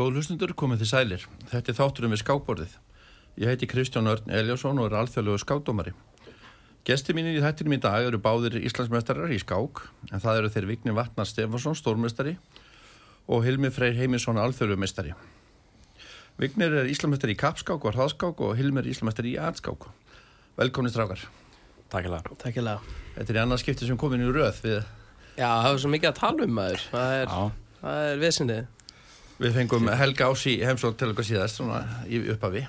Góð hlustundur komið til sælir. Þetta er þátturum við skákborðið. Ég heiti Kristján Örn Eliasson og er alþjóðlegu skákdómari. Gesti mínir í þættinum í dag eru báðir Íslandsmeistarar í skák, en það eru þeir Vigni Vatnar Stefansson, stórmestari, og Hilmi Freyr Heimisson, alþjóðlegu mestari. Vignir er Íslandsmeistari í kapskák og hraðskák og Hilmi er Íslandsmeistari í atskák. Velkomni strafgar. Takk ég lega. Takk ég lega. Þetta er í annað skipti sem komin í röð við, Já, það var svo mikið að tala um maður. Það er, það er. Við fengum Helga Ási heimsók til okkar síðast, svona í upphafi.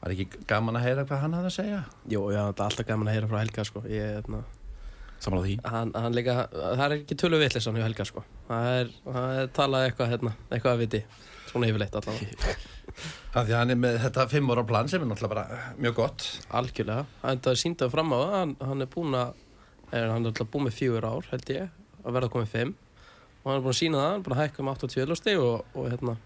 Var ekki gaman að heyra hvað hann hafði að segja? Jú, já, það er alltaf gaman að heyra frá Helga, sko. Ég, hérna, samanlega því. hann, hann líka, það er ekki tölu vitlisam hjá Helga, sko. Það er, er talað eitthvað, hérna, eitthvað að viti. Svona yfirleitt allavega. Því að hann er með þetta fimm ára plan sem er náttúrulega bara mjög gott. Algjörlega. Það er síndað fram á það. Hann, hann er búinn að, er, hann er alltaf búinn með fjögur ár, held ég, að verða komið fimm. Og hann er búinn að sína það, hann er búinn að hækka um 80 stig og, og, hérna,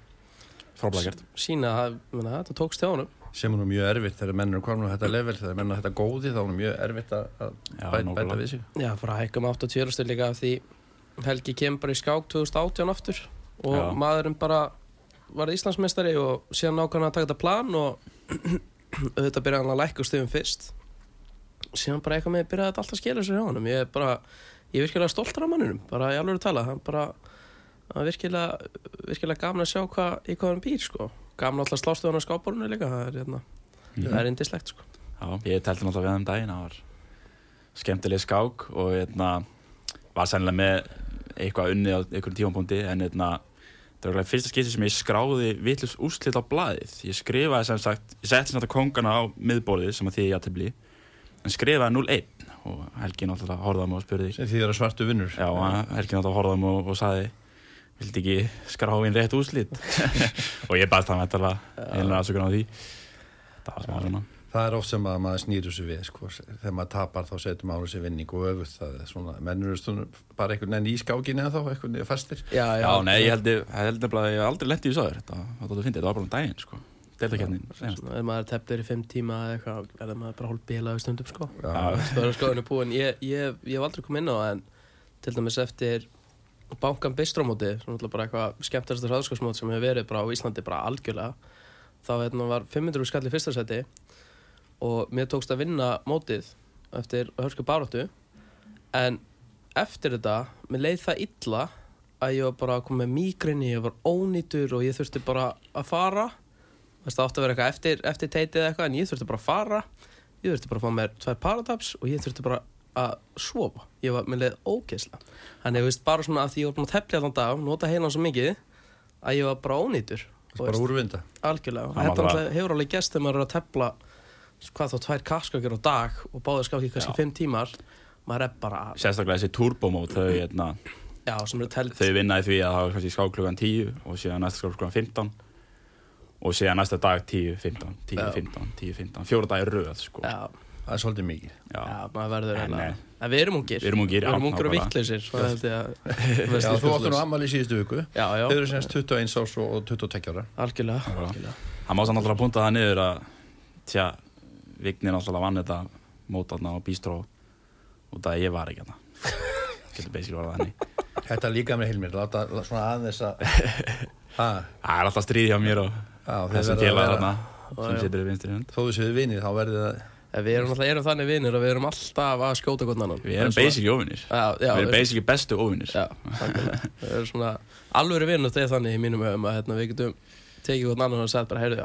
Frábæða gert. sína að, menna, þetta tókst hjá honum. Sem er nú mjög erfitt þegar menn eru komin á þetta level, þegar menn eru þetta góði þá er nú mjög erfitt að, að Já, bæta, nákvæmlega. bæta við sig. Já, fara að hækka um 80 stig líka af því Helgi kemur bara í skák 2018 aftur og Já. maðurinn bara var Íslandsmeistari og síðan nákvæmlega að taka þetta plan og auðvitað byrjaði hann að lækka stegum fyrst síðan bara eitthvað með byrjaði þetta alltaf að skilja sér hjá honum ég er bara, ég er virkilega stoltur af manninum bara í alveg að tala, hann bara hann er virkilega, virkilega gaman að sjá hva, í hvað hann býr sko. Gaman alltaf hann á skápborunni líka það er, hérna, það er indislegt sko. Já, ég telti náttúrulega við hann um daginn, það var skemmtileg skák og hérna, var sennilega með eitthvað unnið á einhverjum tímapunkti en hérna, það var fyrsta skipti sem ég skráði vitlust úrslit á blaðið. Ég skrifaði sem sagt, ég setti sem þetta kongana á miðborðið sem að því ég jætti en skrifaði 0-1 og Helgi náttúrulega horfði á mig og spurði. Sem því það eru svartu vinnur. Já, hann- Helgi náttúrulega horfði á mig og, og saði vildi ekki skrá inn rétt úrslit? Og ég baðst hann því. Það var smá svona. Það er oft sem að maður snýr þessu við, sko. Þegar maður tapar þá setur maður þessi vinning og öfugt. Það er svona, menn eru stundum bara einhvern veginn í skákinni eða þá, einhvern veginn fastir. Já, Já, nei, ég held, nefnilega að ég hef aldrei lett í þetta, þetta var bara um daginn, sko Deltakjarnin, ef maður tefnir í fimm tíma eða eitthvað, er maður bara hálf bilaði stundum sko. Já. Það er skoðinu búin. Ég, ég, ég hef aldrei komið inn á það en til dæmis eftir bankan bistrómóti, sem er bara eitthvað skemmtast hraðskapsmót sem hefur verið bara á Íslandi bara algjörlega, þá hérna, var 500 skall í fyrsta seti og mér tókst að vinna mótið eftir hörsku baróttu en eftir þetta, mér leið það illa að ég var bara komið með mýgrinni, ég var ónýtur og ég þurfti bara að fara það átti að vera eitthvað eftir, eftir teitið eða eitthvað en ég þurfti bara að fara. Ég þurfti bara að fá mér tvær parataps og ég þurfti bara að sofa. Ég var með leið ógeðsla þannig ég veist bara svona að því ég var búin að tefla allan dag nota heilan svo mikið að ég var bara ónýtur. Það er bara úrvinda. algjörlega. Og þetta hefur alveg gest þegar maður er að tefla hvað þá tvær kaskakir á dag og báður skáki kannski fimm tímar maður er bara, Sérstaklega þessi turbomót, þau, hérna, þau vinnaði því að það var kannski skák klukkan 10 og síðan næsta skák klukkan 15 og síðan næsta dag 10, 15, 10, Já. 15, 10, 15 fjóra dagir röð, sko já, Það er svolítið mikið. Já. já, maður verður En, nei. en við erum ungir Við erum ungir, já, við erum ungir og að Já, þú áttu nú ammali í síðustu viku. já, já, Þau eru semst 21 árs og og 22 ára. algjörlega. Það má samt alltaf að punta það niður að tja, Vignir alltaf vann þetta mót þarna á Bístró út af að ég var ekki basically var það Þetta líka með Hilmir, láta lá- svona aðeins að... Ha, Það er alltaf stríð hjá mér og þessum verða að félag vera- þarna sem já. situr í vinstri hund Þó þú séu vinir, þá verður það... Við erum alltaf erum þannig vinnir og við erum alltaf að skjóta hvern annan Við erum basically óvinnir Já, já, Við erum basically bestu óvinnir. Við erum svona alvöru vinnur þegar þannig í mínum öfum að hérna, við getum tekið hvern annan og sagt bara, heyrðu,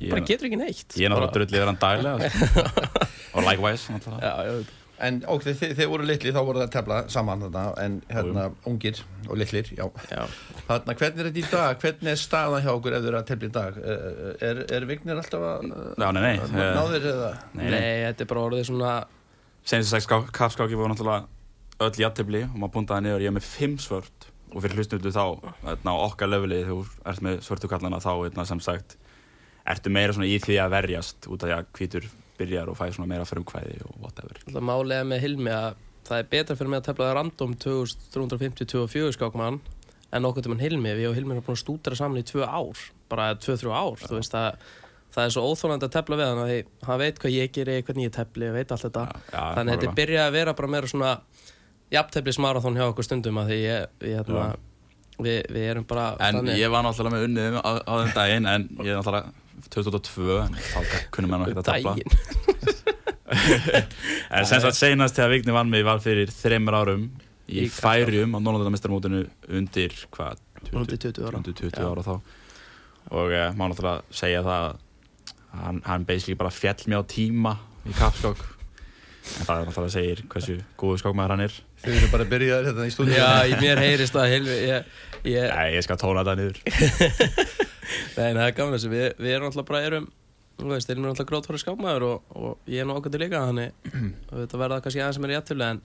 Ég- bara getur ekki neitt Ég er náttúrulega Bara- drullið verðan daglega sko. Og likewise náttúrulega. Já, já, veit. En ok, þið, þið, voru litli, þá voru það að tefla saman þarna, en hérna, ungir og litlir, já. já. Þarna, hvernig er þetta í dag? Hvernig er staðan hjá okkur ef þið eru að tefla í dag? Er, er, er Vignir alltaf að Já, nei, nei, að eh, náðir eða? nei, Nei, nei. þetta er bara orðið svona Senstu sex kapskáki voru náttúrulega öll jættibli og maður puntaði niður, ég er með fimm svört og fyrir hlustundu þá, þarna, á okkar leveli þegar þú ert með svörtu kallana þá þarna, sem sagt, ertu meira svona í því að verjast út af því að hvítur byrjar og fæði svona meira frumkvæði og whatever. Alltaf málega með Hilmi að það er betra fyrir mig að tefla það random 2350-24 skákmann en okkur til mann Hilmi, við og Hilmi erum búin að stúdra saman í tvö ár, bara tvö-þrjú ár þú veist að það er svo óþólandi að tefla við hann að hann veit hvað ég geri, hvernig ég tefli veit allt þetta, Já, já, þannig að þetta byrjaði að vera bara meira svona jafnteflis marathon hjá okkur stundum að því ég, ég hérna, við, við erum bara En þannig- ég var náttúrulega með unnið á, á þeim daginn en ég náttúrulega 2002 en þá kunnum við náttúrulega að daginn. En sem sagt senast þegar Vigni vann mig var fyrir þreymur árum í færium á Norrlandamestarmótinu undir hvað? Undir 20 ára. Undir 20 Já. ára þá. Og uh, má náttúrulega segja það að hann, hann basically bara fjall mig á tíma í kapskák. En það er náttúrulega segir hversu góðu skákmaður hann er. Þið eru bara að byrja þetta í stúdíu Já, í mér heyrist það helvi ég, ég, Nei, ég skal tóna þetta niður Nei, það er gaman þessi, við, við erum alltaf bara erum Þú veist, erum alltaf grótfæri skápmaður og, og ég er nú ákvæmdi líka þannig þetta verða kannski aðeins sem er jættulega en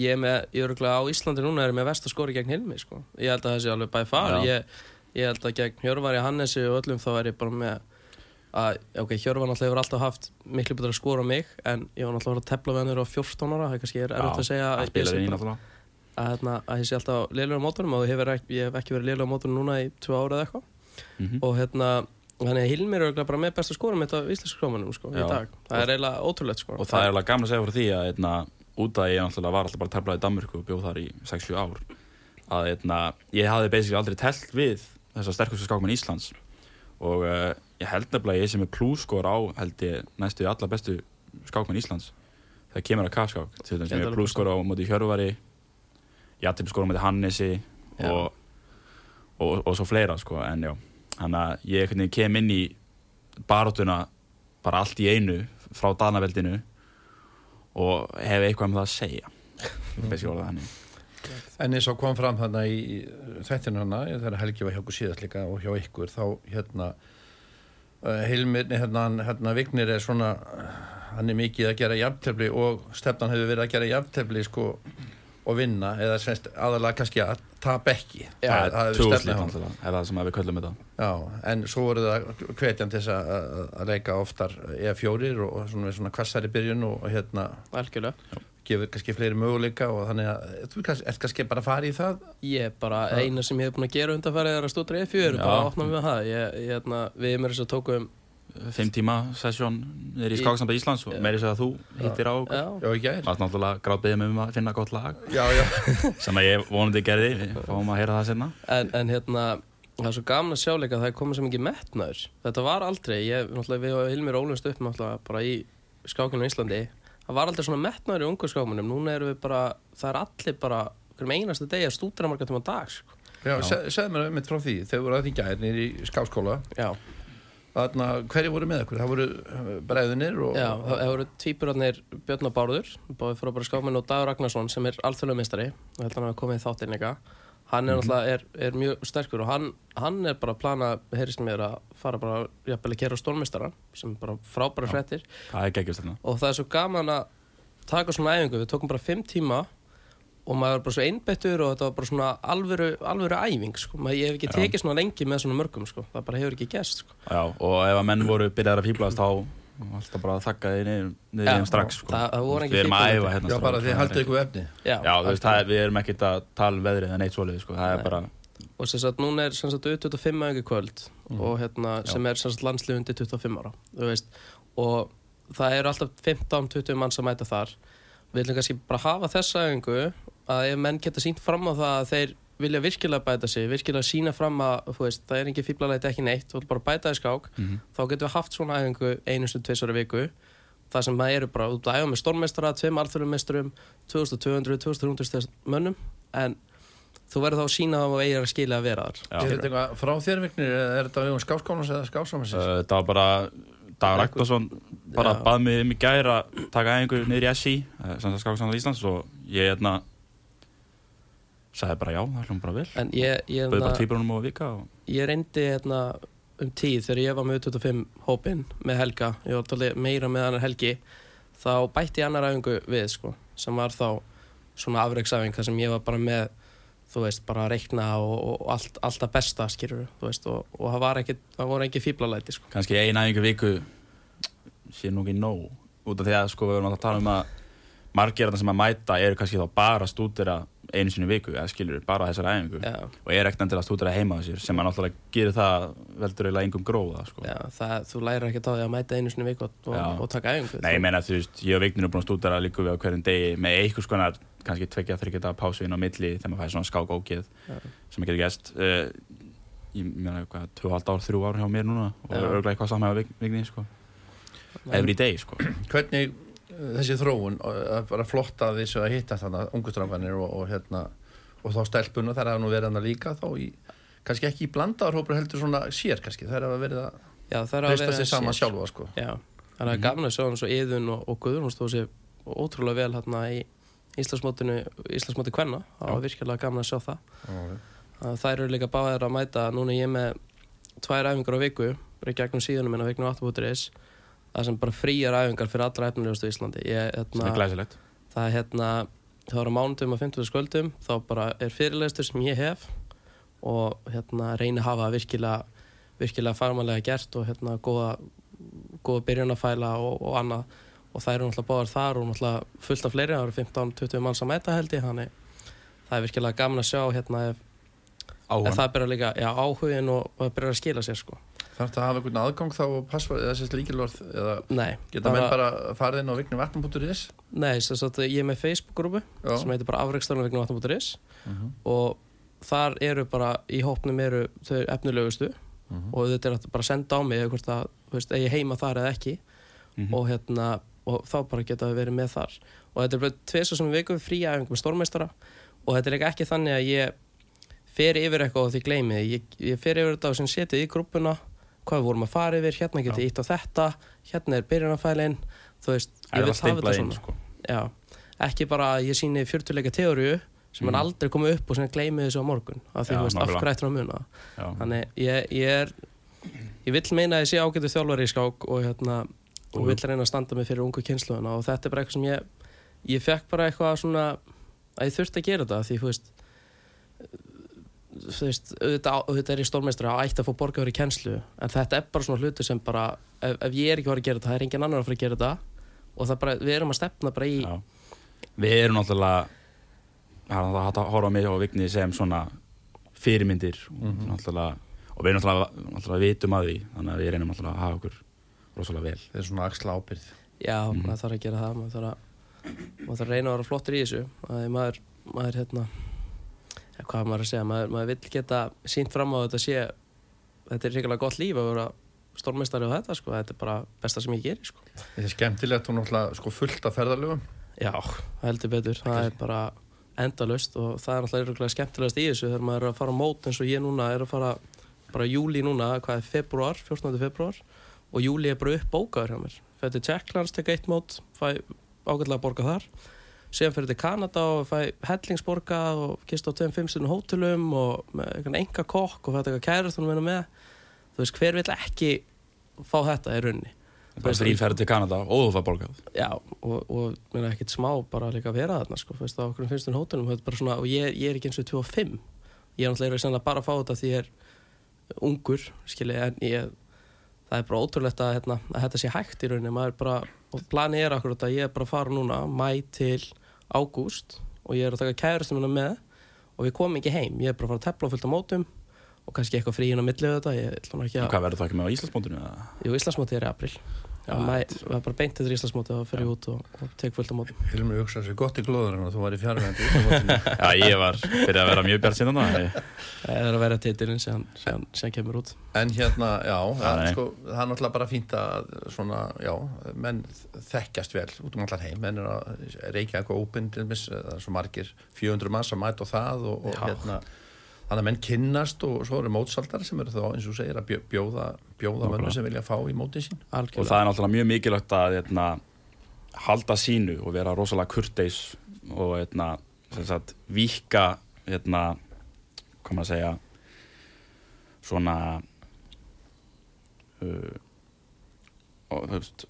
ég er með, ég er örgulega á Íslandi núna er ég með vest að skori gegn Hilmi sko. ég held að það sé alveg bæði far. Ég, ég held að gegn Hjörvari Hannesi og öllum þá er ég bara með að, ok, Hjörvar náttúrulega hefur alltaf haft miklu betur að skora á mig en ég var náttúrulega að tepla við hann á 14 ára það kannski er erfitt að segja að í að, hérna, að ég sé alltaf liðlega á mótunum og ég hef, ekki, verið liðlega á mótunum núna í tvö ára eða eitthvað Mhm. og hérna þannig að Hilmir er bara með besta skórum þetta á íslensku skrómanum sko, í dag það er eiginlega ótrúlegt sko. og það er alveg gaman að segja fyrir því að eitna, út að ég náttúrulega var alltaf bara teflað í Danmörku og bjóð þar í 6-7 ár að eitna, ég hafði basically aldrei telt við þessar sterkustu skákmenn Íslands og uh, ég held nefnilega ég sem er plúskor á held ég næstu í alla bestu skákmenn Íslands það kemur að kafskák til þess að ég er plúskor á móti Hjörvari Jattim skor á móti Hannesi Já. og, og, og svo fleira sko en já, þannig að ég kem inn í baróttuna bara allt í einu frá Danaveldinu og hef eitthvað um það að segja. Þannig. En eins og kom fram þarna í þættinu hana, þegar Helgi var hjá okkur síðast líka og hjá ykkur, þá hérna uh, Hilmir, nei, hérna, hérna Vignir er svona, uh, hann er mikið að gera jafntefli og stefnan hefur verið að gera jafntefli sko og vinna, eða semst aðalega kannski að tapa ekki. Já, náttúrulega, er það sem við köllum þetta. Já, en svo voru það hvetjan til þess að, að- að leika oftar E4 og, og svona, svona kvassari byrjun og, og hérna algjörlega. gefur kannski fleiri möguleika og þannig að þú kannski, ert kannski bara að fara í það? Ég bara, eina sem ég hef búin að gera undanfærið er að stótra E4 Já. bara að opna með það. Ég, ég, hérna, við með þess að tókum Fimm tíma sessjón niður í Skáksamba Íslands og meiri segja að þú hittir á okkur. Já, Já, gær. Varst náttúrulega gráðbyggðið mig um að finna gott lag. Já, já, sem að ég vonandi gerði, við fáum að heyra það senna en, en hérna það er svo gaman að sjá líka að það er komið svo mikið metnaður. Þetta var aldrei, ég, náttúrulega við og Hilmir ólumst upp náttúrulega bara í skákinu í Íslandi. Það var aldrei svona metnaður í ungu skákunum núna erum við bara, það er allir bara hverjum einasta degi að stúdra marga tíma á dag sko. já se, segðu mér einmitt frá því. Þegar voru að gær nýri í skáskóla já, hverju voru með okkur? Það voru uh, bræðunir og, já, það voru tvíburarnir Björn og Bárður, báði frá bara skákmenn og Dagur Ragnarsson sem er alþjóðlega mistari og held hann að komið í þáttinn líka. Hann er náttúrulega er, er mjög sterkur og hann, hann er bara að plana, heyrist mér að fara bara, jafnvel að gera stórmistara sem er bara frábæra fréttir. Það er geggjast þarna. Og það er svo gaman að taka svona æfingu, við tókum bara fimm tíma og maður var bara svo einbettur og þetta var bara svona alvöru, alvöru æfing sko. maður, ég hef ekki Já. tekið svona lengi með svona mörgum sko. það bara hefur ekki gæst sko. Já, og ef að menn voru byrjaðar að fýblast þá alltaf bara að þakka þið niður, þeim strax sko. það- það voru ekki Við erum að æfa hérna já, bara strax, þið haldið ykkur efni Já, Já, þú veist, það, er- við erum ekkert að tala um veðrið en eitt svolítið, sko, það er Nei. bara og sem sagt núna er sem sagt 25 æfingu kvöld og hérna sem er sem sagt landslið undir 25 ára þú veist, og það eru alltaf 15-20 manns að mæta þar við viljum kannski bara hafa þessa æfingu að ef menn geta sínt fram á það að þeir vilja virkilega bæta sig, virkilega sína fram að veist, það er ekki fíblalæti ekki neitt þú vill bara bæta þig skák, Mhm. þá getum við haft svona æfingu einu sem tveisar í viku það sem það eru bara út að æfa með stórmeistara tveim alþjóðumesturum, 2200 2300 mönnum en þú verður þá að sína það og eigir að skilja að vera þar. Er þetta eitthvað frá þér Vignir eða er þetta við skáskólans eða skásamansins? Uh, Það var bara Dagur Ragnarsson bara bað mig um í gæra að taka æfingu niður í SI það skáksamlega Íslands og ég hérna sagði bara já, það hljóðum bara vel En ég, ég, bauði bara hérna, tvíbrunum og vika og ég reyndi hérna, um tíð þegar ég var með 25 hópin með Helga, ég var tólið meira með annar Helgi þá bætti ég annar æfingu við sko, sem var þá svona afreiksæfing þar sem ég var bara með þú veist, bara að reikna og, og allt, allt að besta skýrur, þú veist og, og það ekki, það voru ekki fíblalæti sko. kannski ein æfingu í viku sé nú ekki nóg út af því að sko við erum að tala um að margir af það sem að mæta eru kannski þá bara að stúdera einu sinni í viku eða skilur bara þessar æfingu. Já, og er ekkert endilega að stúdera heima á sér sem að náttúrulega gerir það veldur eiginlega engum gróða sko. já, það, þú lærir ekki á því að mæta einu sinni í viku og, og, og taka æfingu Nei, ég meina þú veist, ég og Vignir erum búin að stúdera líka við á hverjum degi með einhvers konar kannski tveggja, þryggja dagar pásu inn á milli þegar maður fæði svona skák ógeð sem að geta gæst uh, ég meina eitthvað, 2,5 ár, 3 ár hjá mér núna og Þessi þróun að bara flotta þessu að hitta þannig ungustranganir og, og hérna og þá stelpuna þær hafa nú verið hann líka þá í, kannski ekki í blandaðarhópur heldur svona sér kannski, þær hafa verið að Já, það er að reista vera sig saman sjálfa sko. Já, það er gaman að sjá hann svo Íðun og, og Guðrún stóð sér ótrúlega vel hérna í Íslandsmótinu Íslandsmóti Kvenna, það var virkilega gaman að sjá það. Að þær eru líka báðir að mæta. Núna er ég með tvær æfingar á viku bara gegnum síðunum minna viknum 8.is það sem bara frýjar æfingar fyrir allra efnilegustu í Íslandi. Ég, sem er hérna, glæsilegt. það er hérna það var á mánudum og 50 skvöldum þá bara er fyrirleistur sem ég hef og hérna reyni að hafa virkilega virkilega fagmannlega gert og hérna góða, góða byrjunafæla og, og annað. Og það eru náttúrulega báðar þar og náttúrulega fullt af fleiri það eru 15-20 manns að mæta held ég þannig það er virkilega gaman að sjá hérna ef, ef það byrjar líka áhugin og, og það byrjar að skila sér sko Þarf það að hafa einhvern aðgang þá og passvörð eða sérst líkilorð eða nei, geta menn bara farið inn á vignum vatnum.is nei sem sagt, ég er með Facebook-grúpu sem heitir bara afreikstarinn vegna vatnum.is Mhm. og þar eru bara í hópnum eru þau efnilegustu Mhm. og þetta er að bara senda á mig hvort að, þú veist, eigi heima þar eða ekki Mhm. og hérna og þá bara geta við verið með þar og þetta er bara tveis og sem viku frí æfing með stórmeistara og þetta er ekki þannig að ég fer yfir eitthvað og því gleymi ég, ég fer yfir þetta og sem setið í grúppuna hvað við vorum að fara yfir, hérna getið ítt á þetta hérna er byrjunarfælin þú veist, er vil stimpla inn svona sko. Já, ekki bara að ég síni fjörtuleika teóriu sem Mm. er aldrei komið upp og sem gleymi þessu á morgun af því Já, þú veist, af nákvæmlega. hverju ættir að muna Já. þannig ég, ég er ég vill meina að ég sé ágætu þjálfari í skák og hérna og Jú. vill reyna að standa mig fyrir ungu kynsluðuna og þetta er bara eitthvað sem ég ég fekk bara eitthvað svona að ég þurfti að gera þetta því þú veist þú veist, auðvitað, auðvitað er ég stórmeistur að ætti að fá borga fyrir kennslu en þetta er bara svona hluti sem bara ef, ef ég er ekki að fara að gera þetta, það er engin annar að fara að gera þetta og það bara, við erum að stefna bara í Já. við erum náttúrulega það er að horfa á mig og Vigni sem svona fyrirmyndir Mhm. náttúrulega, og við erum náttúrulega, náttúrulega vitum að því þannig að við reynum náttúrulega að hafa okkur rosalega vel Þeir eru svona axla ábyrð Já, Mhm. maður þarf að gera það maður þarf að, maður þarf að hvað maður að segja, maður, maður vill geta sínt fram á þetta sé þetta er ríkilega gott líf að vera stórmeistari á þetta, sko, þetta er bara besta sem ég geri, sko. Þetta er skemmtilegt og náttúrulega sko fullt af ferðarlögum Já, heldur betur, það er bara endalust og það er náttúrulega skemmtilegast í þessu þegar maður er að fara á mót eins og ég núna er að fara bara júli núna, hvað er februar 14. februar og júli er bara upp bókaður hjá mér fyrir til Tjekklands, tek eitt mót fæ ágætlega að borga þar síðan fyrir til Kanada og fæ hellingsborga og kist á 25 stundum hótelum og enga kokk og fæ eitthvað kærastunum minna með. Þú veist, hver vill ekki fá þetta í runni bara þrýrferð til Kanada og þú fær borgað. Já, og, og er ekkert smá bara líka að vera þarna, sko, fyrst á okkur finnst hún hótelum, þetta bara svona, og ég, ég er ekki eins og 25, ég er náttúrulega bara að fá þetta því ég er ungur, skilji, en ég, það er bara ótrúlegt að, hérna, að þetta sé hægt í rauninni, maður bara, og planið er akkur þetta, ég er bara að fara núna, mæ til ágúst, og ég er að taka kærustum minna með, og við komum ekki heim, ég er bara að fara að tepla fullt á mótum, og kannski eitthvað frí á millið þetta, ég ætla nú ekki að, hvað verður það ekki með á Íslandsmótinu? jú, Íslandsmótið er í april, það er bara beint eftir Íslandsmótið og fyrir út og, og tek fullt á mótum. Hilmi hugsa sér gott í glóður en þú var í fjárvændi Já, ég var fyrir að vera mjög bjart síðan það Það er að vera titilinn sem, sem, sem kemur út. En hérna, já, það, nei. sko, það er náttúrulega bara fínt að svona, já, menn þekkjast vel út um allan heim, menn er að reykja eitthvað mis, það er svo margir 400 manns að mæta á það og, og hérna, þannig að menn kynnast og svo eru mótsaldar sem eru þá eins og segir að bjó- bjóða, bjóða mönnum sem vilja fá í mótin sín. og Algjörlega. það er náttúrulega mjög mikilvægt að hérna, halda sínu og vera rosalega kurteis og hérna, sem sagt, víka hérna, hvað maður að segja svona uh, og veist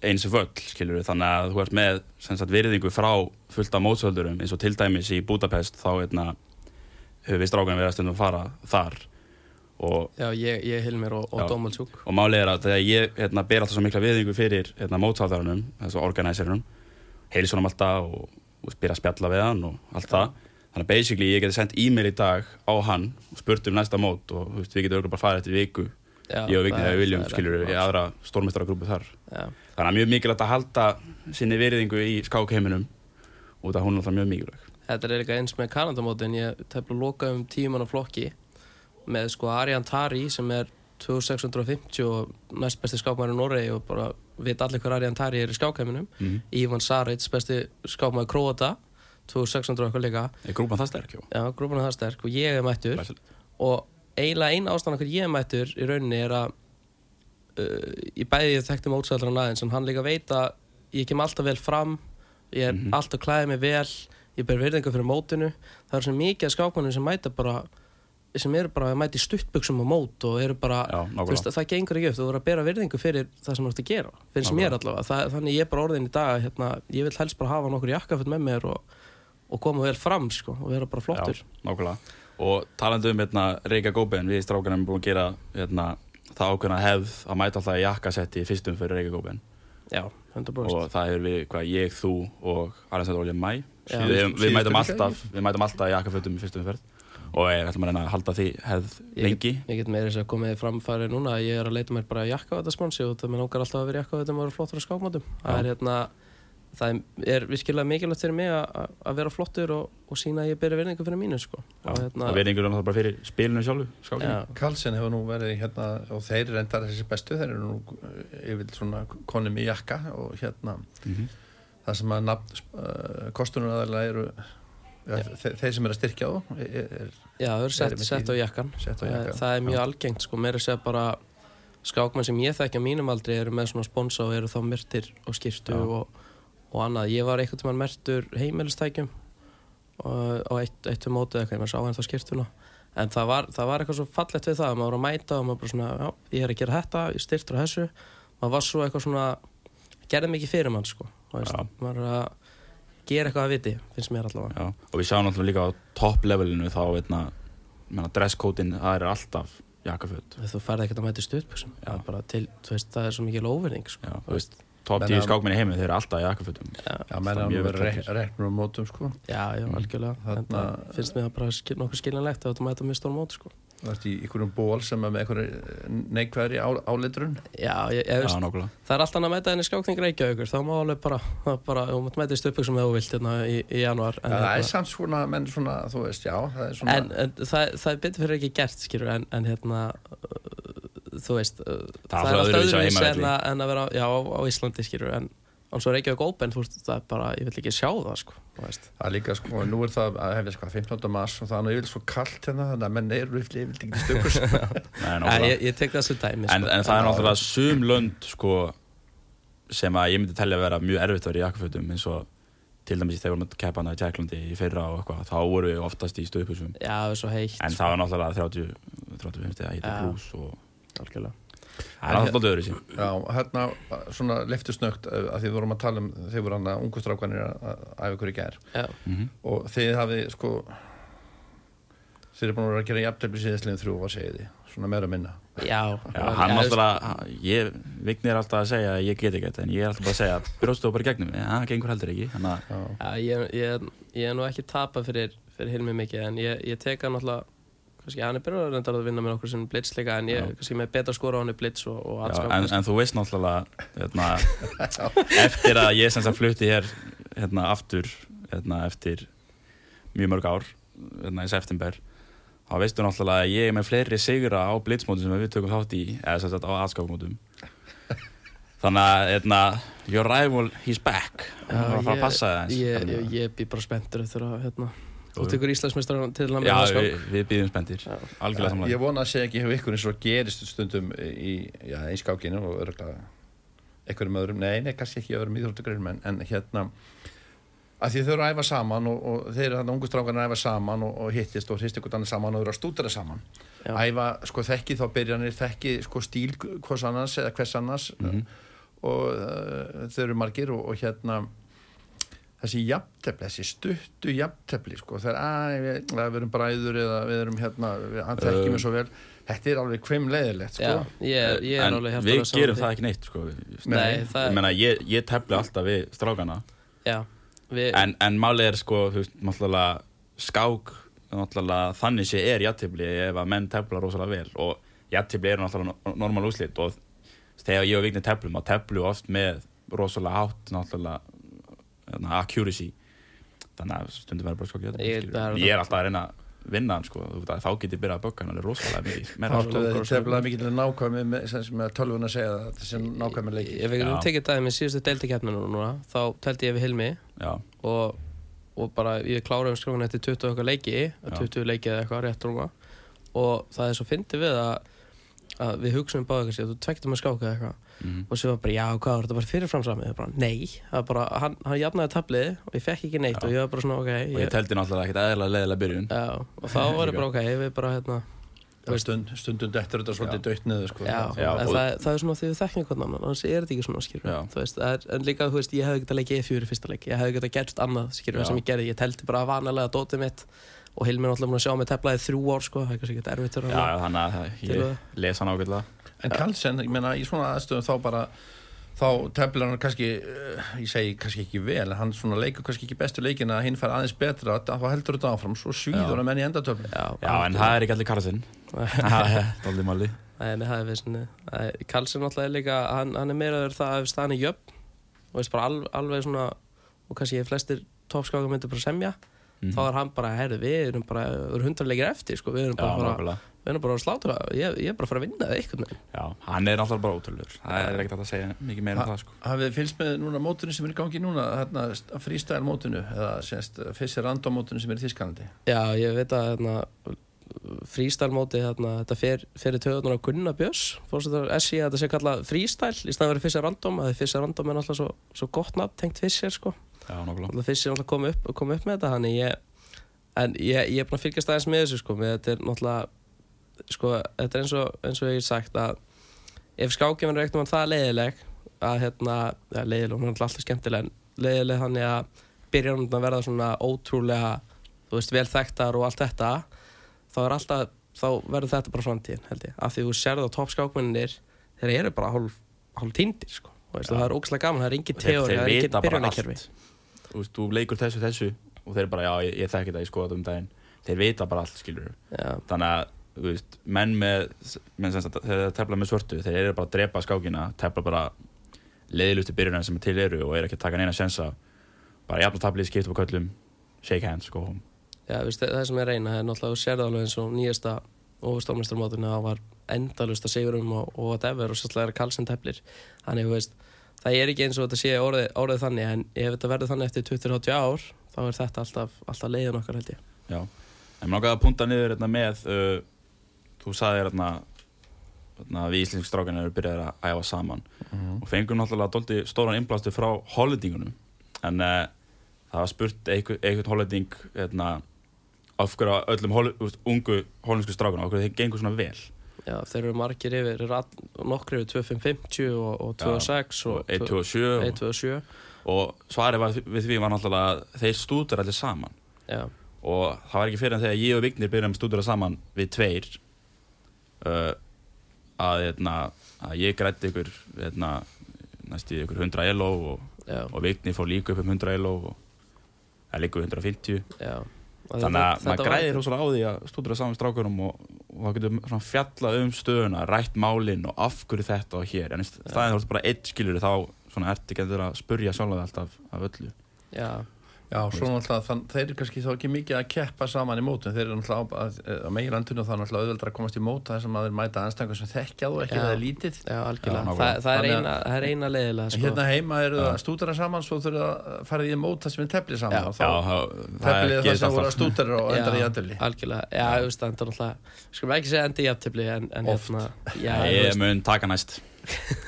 eins og völl, skilur við, þannig að þú ert með sem sagt, virðingu frá fullt af mótsöldurum eins og til dæmis í Budapest þá hérna, höfum við strákunum verið að stundum fara þar. Og Já, ég, ég Hilmir og, og Já. Dómaldsjúk. Og málið er að þegar ég hérna, ber alltaf svo mikla viðingu fyrir hérna, mótsáðarunum, þessu organiserunum heilsunum alltaf og, og byrja að spjalla við hann og allt það. Þannig að basically ég geti sendt e-mail í dag á hann og spurt um næsta mót og veist, við getum auðvitað bara farið eftir viku. Já, ég og Vigni það þegar við viljum, það skilur við, í aðra stórmestaragrúpu þar. Já, þannig að mjög mikilvægt að halda sinni virðingu í skákheiminum út af hún er alltaf mjög mikilvæg Þetta er líka eins með Kanadamótin, ég tefla loka um tíman á flokki með sko Arjan Tari sem er 2650 og næst besti skákmaður í Noregi og bara veit allir hver Arjan Tari er í skákheiminum mm. Ivan Saric, besti skákmaður Króata 2600 og eitthvað líka Er grúpan það sterk, já? Já, grúpan er það sterk og ég er mættur Glæsilegt. og eiginlega eina ástæðan okkur ég er mættur í rauninni er að uh, ég bæði ég þekkti mótsæðlar aðeins en hann líka veit að ég kem alltaf vel fram ég er Mhm. alltaf klæðið mig vel ég ber virðingu fyrir mótinu það er svo mikið af skákmannum sem mæta bara sem eru bara að mæta í stuttbuxum á mót og eru bara, Já, veist, það gengur ekki upp þú verður að bera virðingu fyrir það sem þú ert að gera finnst mér Nákvæmlega. allavega, það, þannig ég er bara orðin í dag hérna, ég vil helst bara hafa nokkur jakkafutt með mér og, og koma vel fram sko, og vera bara flottur Já. Og talandi um hérna, Reykja Góben, við strákarnir erum búin að gera hérna, það ákveðna hefð að mæta alltaf í jakkasetti í fyrstum fyrir Reykja Góben. Já, 100% Og það hefur við, hvað, ég, þú og Alessandro Olja Mæ. Við, við, mætum alltaf, við mætum alltaf í jakkafötum í fyrstum fyrir. Og ég ætlum að reyna að halda því hefð Ég lengi. Ég get meira þess að komið framfæri núna að ég er að leita mér bara jakka á þetta sponsi og það mér langar alltaf að vera jakka á þetta og vera flottur á skákmátum. Það er hérna, það er virkilega mikilvægt fyrir mig að, að vera flottur og, og sína að ég byrja verðingu fyrir mínu sko. Og við erum náttúrulega bara fyrir spilinu sjálfu, Karlsson hefur nú verið hérna og þeir reyndar þessi bestu, þeir eru nú eh, yfir svona konum í jakka og hérna Mhm. Það sem að uh, kostunaraðalega eru ja, þeir, þeir sem eru að styrkja á er, er, já, það er Erum sett, sett á jakkan. sett á Það, það er mjög algengt sko, meira að segja bara skákmenn sem ég þekki á mínum aldri eru með svona sponsa og eru þá myrtir og skýrtu Já. og, og annað. Ég var einhvern tímann mertur heimilistækjum og, og eitt, eitt um mótið eitthvað, ég maður sá hann þá skýrtuna. En það var, það var eitthvað svo fallegt við það, maður var að mæta og maður bara svona, já, ég er að gera þetta, ég styrtur á þessu. Maður var svo eitthvað svona, gerði mikið fyrir mann sko. Maður er að gera eitthvað að viti, finnst mér allavega. Já, og við sjáum náttúrulega líka á topp levelinu þá, veitna, menna, dresskótin, það er alltaf jakkaföt. Þú færði ekkert að mæta Já. það er er svo mikið óvinning sko. Menna- 10 skákminni heimi, þeir eru alltaf í jakkafötum. Já, menn er að mjög vera vel re, klæddir. reknur um mótum sko já, já, algjörlega. Þarna- Þarna... finnst mér það bara skil, nokkuð skiljanlegt að þú mæta mjög stór mót, sko. Þú ert í einhverjum ból sem er með einhverju neikvæðri á, áleitrun Já, ég, ég Já, veist, nákvæmlega. það er alltaf að mæta henni skákning Reykjavíkur, þá má alveg bara, það bara, þú mátt mæta í stuðbuxum eða þú vilt hérna í, í januar. það er hérna- samt svona, menn svona, þú veist, já það er svona, en, en það, það er betur fyrir ekki gert skilur en, en hérna uh, þú veist uh, Það er alltaf heimavelli. en, að- en að vera já, á, á Íslandi skilur en alls að Reykjavík Open, þú veist, það er bara ég vil ekki sjá það, sko það er líka, sko, nú er það, hef ég sko 15. mars og það er náttúrulega svo kallt hérna þannig að menn eru yfirlega, ég vil ekki stökur sko. Nei, ég, ég tek það sem dæmi en, sko. en það er náttúrulega sum lönd, sko sem að ég myndi tellja að vera mjög erfitt að vera í jakkafötum, eins og til dæmis þegar við varum að kepa hana í Tjæklandi í fyrra og eitthvað, þá voru við oftast í stöðpusum en sko. það var náttúrulega 30, 30, 50, það er náttúrulega öðru sín. Já, hérna svona leftusnögt að því við vorum að tala um þeir voru hann að ungu strákanir að að æfa gær. Já, Mm og þið hafið sko þeir eru búin að vera að gera jafntefli síðastliðin þrjú var segið þið, svona meira að minna. Já, Já, hann náttúrulega, ég, Vignir alltaf að segja að ég get ekki þetta, en ég er alltaf bara að segja að þú bara gegnum, en það gengur heldur ekki, að Já, ég, ég, ég er nú ekki tapað fyrir, fyrir Hilmi mikið en ég, ég tek hann alltaf kannski. Hann er byrjað að vinna með okkur sem blitz líka en ég kannski með betra skora á hann í blitz og, og Já, allskap en, en þú veist náttúrulega hérna, eftir að ég sem sagt flutti hér hérna, aftur hérna, eftir mjög mörg ár hérna, í september þá veistu náttúrulega að ég er með fleiri sigra á blitzmótum sem við tökum þátt í eða sem sagt á aðskákmótum þannig að hérna, your rival he's back. Hann var að fara að passa það ég, eins ég, býð bara spenntur eftir að hérna, þú tekur Íslandsmeistar til hann Já, með aðskap við, við býðum spendir Já. Ég vona að segja ekki hefur ykkur eins og gerist stundum í, já, í skákinu og örgulega einhverjum öðrum, nei, nei, kannski ekki öðrum íþróttagreinum en, en hérna að því þau eru að æfa saman og, og þeir eru þarna ungu strákarnir að æfa saman og, og hittist og hrist ykkur annað saman og eru að stúdara saman. Já. æfa, sko, þekki þá byrjanir þekki, sko, stíl hvers annars eða hvers annars. Mhm. og uh, þau eru margir og, og hérna þessi jafntefli, þessi stuttu jafntefli, sko, það er að við, að við erum bræður eða við erum hérna við, hann þekki Um, mig svo vel, þetta er alveg hvimleiðilegt, sko. Já, ég, ég er en við gerum það ekki neitt sko. Nei, það ég meina, ég, ég tefli alltaf við strákana. Já, við, en, en málið er sko, skák, náttúrulega þannig sé er jættibli ef að menn tefla rosalega vel. Og jættibli eru náttúrulega no- normal úslit og þegar ég og Vignir teflum, teflum við oft með rosalega hátt náttúrulega accuracy. Þannig að stundum verður bara skokki Ég- ég, það er- ég er alltaf að reyna að vinna hann sko, þú veit að þá get ég byrjað að bögga hann alveg rosalega mikið. Sko. þið tefnilega mikið nákvæmi með, sem, tölvun að segja það sem nákvæmi leiki Ef við tekið dæmi með síðustu deildikeppninu núna þá teldi ég við Hilmi og, og bara ég kláraði um skrófin eftir 20 okkar leiki Já. 20 leiki eða eitthvað rétt rúma. Og það er svo fyndið við að, að við hugsaum báða kannski að þú tvektum að skáka eða eitthvað mm og svo var bara já hvað var þetta bara fyrirframsamið bara nei, það var bara, hann, hann jafnaði tablið og ég fekk ekki neitt Já. og ég var bara svona ok og ég ég, teldi náttúrulega ekkert eðlilega leðilega byrjun. Já, og þá var ég bara ok við bara hérna Stund, stundum dettur þetta svolítið dött niður sko. Já, Já, og- það, það er svona því við þekkjum einhvern annan annars er þetta ekki svona skilur veist, það er, en líka þú veist, ég hefði getað leikið E4 í fyrsta leik. Ég hefði getað gert annað skilur Já. sem ég gerði, ég teldi bara vanalega dótið mitt og Hilmi er alltaf búin að sjá mig teflaði þrjú ár sko, það er kannski ekki erfitt já, þannig að ég að- les hann ágætlega En Karlsson, ég meina í svona aðstöðum þá bara þá tefnilega hann kannski uh, ég segi kannski ekki vel hann svona leikur kannski ekki bestu leikin að hinn fær aðeins betra þá heldur þetta áfram, svo svíður hann menn í endatöflin já, já, en það er ekki allir Karlsson máli. Nei, nei, það er vissinni Karlsson alltaf er líka, hann, hann er meiraður það ef staðan er jöfn. Og veist bara alveg, alveg svona og kannski flestir toppskáka myndir bara semja Mhm. þá er hann bara, herðu, við erum bara við erum hundra leikir eftir, sko, við erum já, bara, bara nákvæmlega við erum bara að slátra, ég, ég er bara að fara að vinna það eitthvað já, hann er alltaf bara ótrúlur það er ekkert að segja mikið meira um það sko. Hafið þið fylgst með núna mótunum sem er í gangi núna hérna, freestyle mótunu eða semst fyrst random mótunu sem er í Þískalandi Já, ég veit að hérna, freestyle móti hérna, þetta fer, fer í töðunar á Gunnar Björns fórsetar SI að þetta sé kallað freestyle í staðan verið fyrst random, að fyrst random er náttúrulega svo, svo gott nafn tengt fyrst sko. Já, er náttúrulega komið upp, kom upp með þetta þannig ég, en ég, ég er búin að fylgjast aðeins með þessu sko, með þetta er náttúrulega sko, þetta er eins og, eins og ég hef sagt að ef skákjum er eitthvað það leiðileg að hérna, ja, leiðileg, hún er alltaf skemmtileg en leiðileg þannig að byrja hún að verða svona ótrúlega þú veist, vel þekktar og allt þetta þá er alltaf, þá verður þetta bara framtíðin held ég, af því þú sérðu á toppskákmennir þeir eru bara hálf, hálf týndir sko, og það er ógæslega gaman, það er engin teóri, það er engin bara byrjunarkerfi. Þú veist, þú leikur þessu þessu og þeir bara, já, ég, ég þekki það, ég skoða þetta um daginn. Þeir vita bara allt, skilur Já, þannig að, veist, menn með menn sem sagt, þeir tefla með svörtu þeir eru bara að drepa skákina, tefla bara leiðilustu byrjunar sem til eru og eru ekki að taka neina sensa bara jafnlega tablið, skipt upp á köllum shake hands, go home. Já, veist, það sem ég reyna er náttúrulega þú sérðu alveg eins og nýjasta ofurstofmestarmótinu að það var endalust að sigurum og, og whatever og sérstaklega er Karlsson teflir. Þannig, þú veist, það er ekki eins og þetta sé orðið, orðið þannig en ef þetta verður þannig eftir 20-30 ár þá er þetta alltaf, alltaf leiðin okkar held ég. Já, en mér langaði að punta niður hérna, með uh, þú sagði hérna, hérna við íslensk strákan eru byrjaði að æfa saman. Og fengum náttúrulega doldi stóran innblástu frá hollendingunum. En uh, það var spurt einhver, einhvern hollending hérna, af hverju að öllum hol, úst, ungu hollensku strákunum, af hverju þeir gengur svona vel? Já, þeir eru margir yfir, nokkrir yfir 2550 og, og 26 og, og 127 og, 127 og svarið var, við því var náttúrulega að þeir stúdur allir saman. Já, og það var ekki fyrir en þegar ég og Vignir byrjum að stúdura saman við tveir uh, að, hérna, að ég grætti ykkur hérna, næstu í ykkur 100 elo og, og Vignir fór líka upp um 100 elo og það líka 150 já. Þannig að maður græðir rosalega á því að stúdura saman strákurum og, og það getur fjallað um stöðuna rætt málinn og af hverju þetta og hér. En þá er bara eitt skilur þá ertu ekki að spurja sjálf alltaf af öllu. Já, Já, svo náttúrulega, þann, þeir eru kannski þá ekki mikið að keppa saman í mótum, þeir eru náttúrulega á, á, á meginlandinu og það er náttúrulega auðveldra að komast í móta þess að maður mæta anstæðingar sem þekkja þú ekki Já. eða er lítið. já, algjörlega. Þa, það, er eina, það er eina leiðilega sko. hérna heima eru það stúdara saman, svo þurfa að fara í móta sem er teflið Já. saman og þá Já, það, það teflið það sem voru að alltaf. stúdara og endar í Já, jættöli. algjörlega, já, þú veist, það er náttúrulega skulum ekki segja endi í jafntefli en, en hérna, já, Ég mun taka næst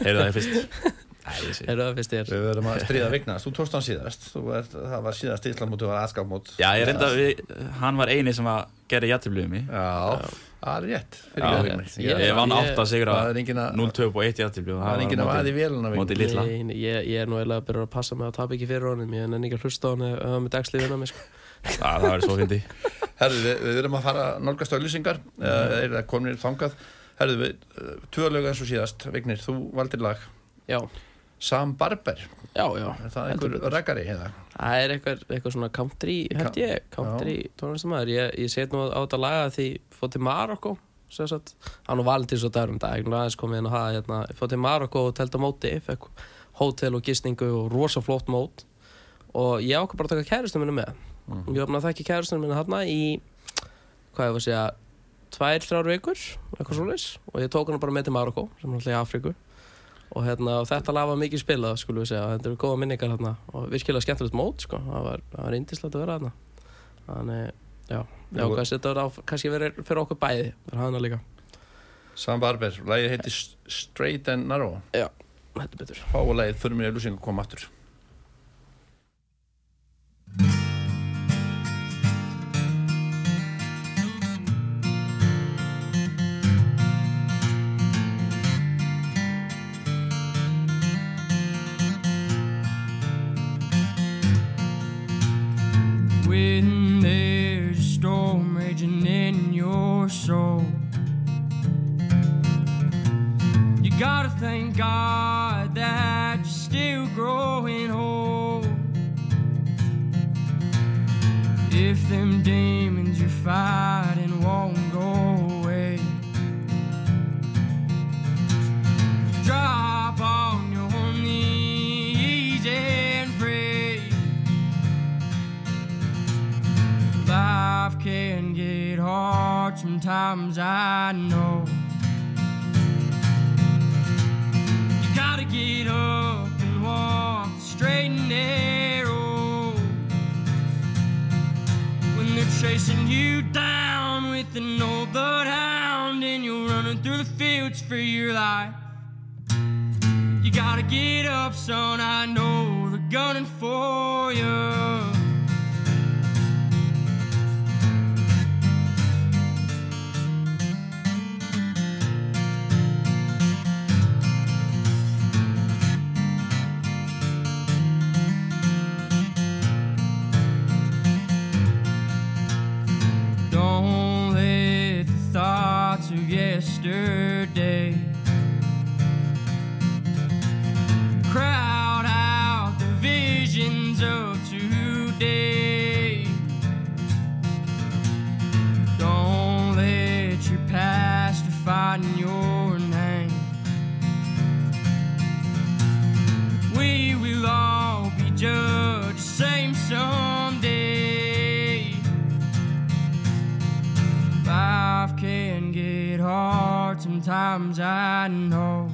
Heyrðu það ég það fyrst Við verðum að stríða vignast, þú tókst hann síðast, þú er, það var síðast Íslandmóti og aðskapmót. Já, ég reynda við, hann var eini sem að gera jættiblíðum í Já, það er rétt. Ég- vann átt að sigra Það er engin að, 0-2 og 1 jættiblíð það er engin að vaði véluna ég, er nú eiginlega að byrja að passa mig að tapa ekki fyrir honum. Ég er ekki að hlusta á ef hann er dagslífina mig sko. Það það verður svo fyndi Herðu, við, erum að fara að nálgast auðlýsingar, mm. eða er það. Herðu, við, tvöðlögu eins og síðast, Vignir, þú valdir lag. Já, Sam Barber, já, já er það einhver raggari? Það er eitthvað, eitthvað svona country, held ég, country tónlistamæður. Ég, ég set nú á þetta laga því fótt til Marokko, hann og Valentins og dagur um dag, hérna, fótt til Marokko og telt á móti, fekk hótel og gisningu og rosa flott mót og ég ákvað bara að taka kærustum minni með Ég opnaði að þekki kærastunum minna þarna í, hvað ég var að segja, tvær, þrjár vikur. Og ég tók hana bara með til Marokko, sem er alltaf í Afríku. Og, hérna, og þetta lag var mikið spilað, skulum við segja. Þetta eru góða minningar þarna og virkilega skemmtilegt mót, sko. Það var, það var indislegt að vera þarna. Þannig, já, já, Nú- kannski þetta á, kannski verið fyrir okkur bæði, fyrir hana líka. Sam Barber, lægið heiti Straight and Narrow Þetta betur. Fá og lægið fyrir mér auðlýsing og koma aftur sometimes, I know. You gotta get up and walk straight and narrow. When they're chasing you down with an old bloodhound and you're running through the fields for your life. You gotta get up, son, I know they're gunning for you. Sometimes, I know.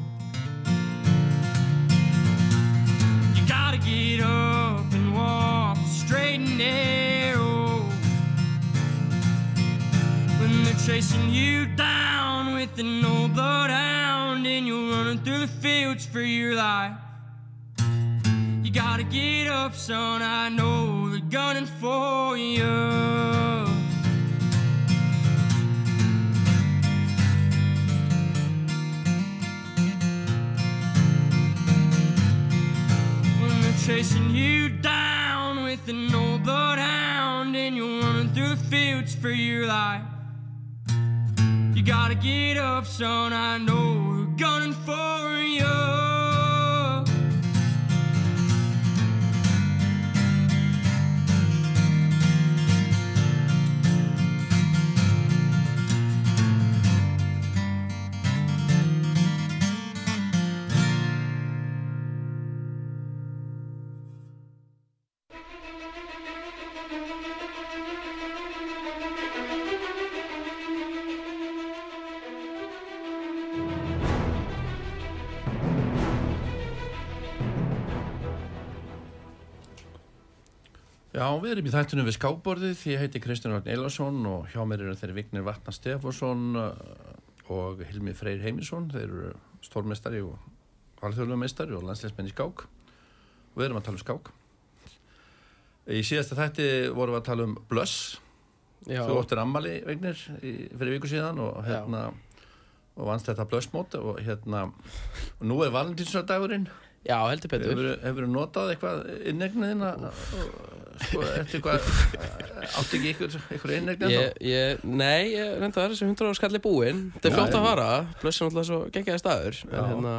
You gotta get up and walk straight and narrow. When they're chasing you down with an old bloodhound and you're running through the fields for your life. You gotta get up, son, I know they're gunning for you. Chasing you down with an old bloodhound and you're running through the fields for your life. You gotta get up, son, I know we're gunning for you. Já, við erum í þættunum við skáborðið ég heiti Kristján Örn Eilásson og hjá mér eru þeir Vignir Vatnar Stefánsson uh, og Hilmi Freyr Heimisson. Þeir eru stórmestari og alþjóðlega mestari og landsleismenn í skák. Og við erum að tala um skák. Í síðasta þætti vorum við að tala um blöss. Já, Þú óttir ammali, Vignir, fyrir viku síðan og hérna og vannst þetta blössmót og hérna og nú er valentínsdagurinn já heldur betur. Hefur, hefur notað eitthvað innegniðina sko, eftir hvað átti ekki ykkur, ykkur ég, nei, ég reynda það er þessi 100 ára skalli búinn Þetta er já. að fara Blössin náttúrulega svo geggjaði staður. En hérna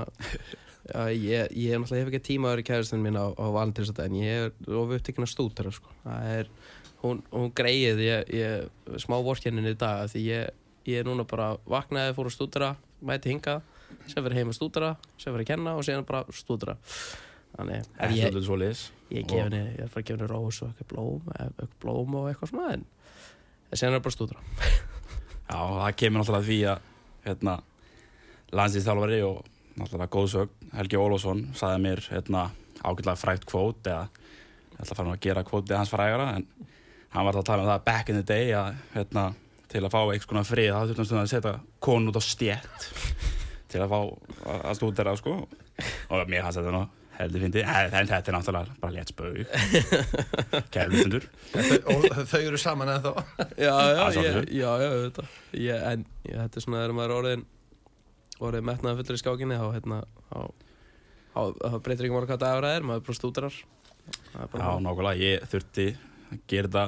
Já, ég, ég er náttúrulega hef ekki tíma að vera í kæristunum mín á, á valentínsdaginn Ég er of upptekinn að stútera sko. Er, hún, hún greið ég, ég, smá vorkennin í dag Því ég, ég er núna bara vaknaði, fór að stútera Mæti hingað, sem verið heim að stútera Sem verið að kenna og síðan bara stútera Þannig, en Ekki ég. Ég, gef henni, ég er fara að henni rós og eitthvað blóm, eitthvað blóm og eitthvað svona en hann er bara stúdra Já, það kemur náttúrulega því að hérna, landslýstjálfari og náttúrulega góðsög Helgi Ólafsson sagði mér hérna, ágætlega frægt kvót eða ég ætla að fara að gera kvótið hans frægara en hann var þá að tala um það back in the day að hérna, til að fá einhvers konar frið þá þurftum stundum að setja konu út á stjett til að fá að- stúdera sko. og mér hans þetta nú heldur fyndi, en þetta er náttúrulega bara létt spög. Kærlustundur og þau eru saman eða þá Já, já, ég, já, já, þetta ég, En ég, þetta er svona þegar maður er orðin orðin metnaði fullur í skákinni þá, hérna, þá, breytir ekki máli hvað dagur það er, maður er bara stúdrar. Það er bara Já, nákvæmlega, ég þurfti að gera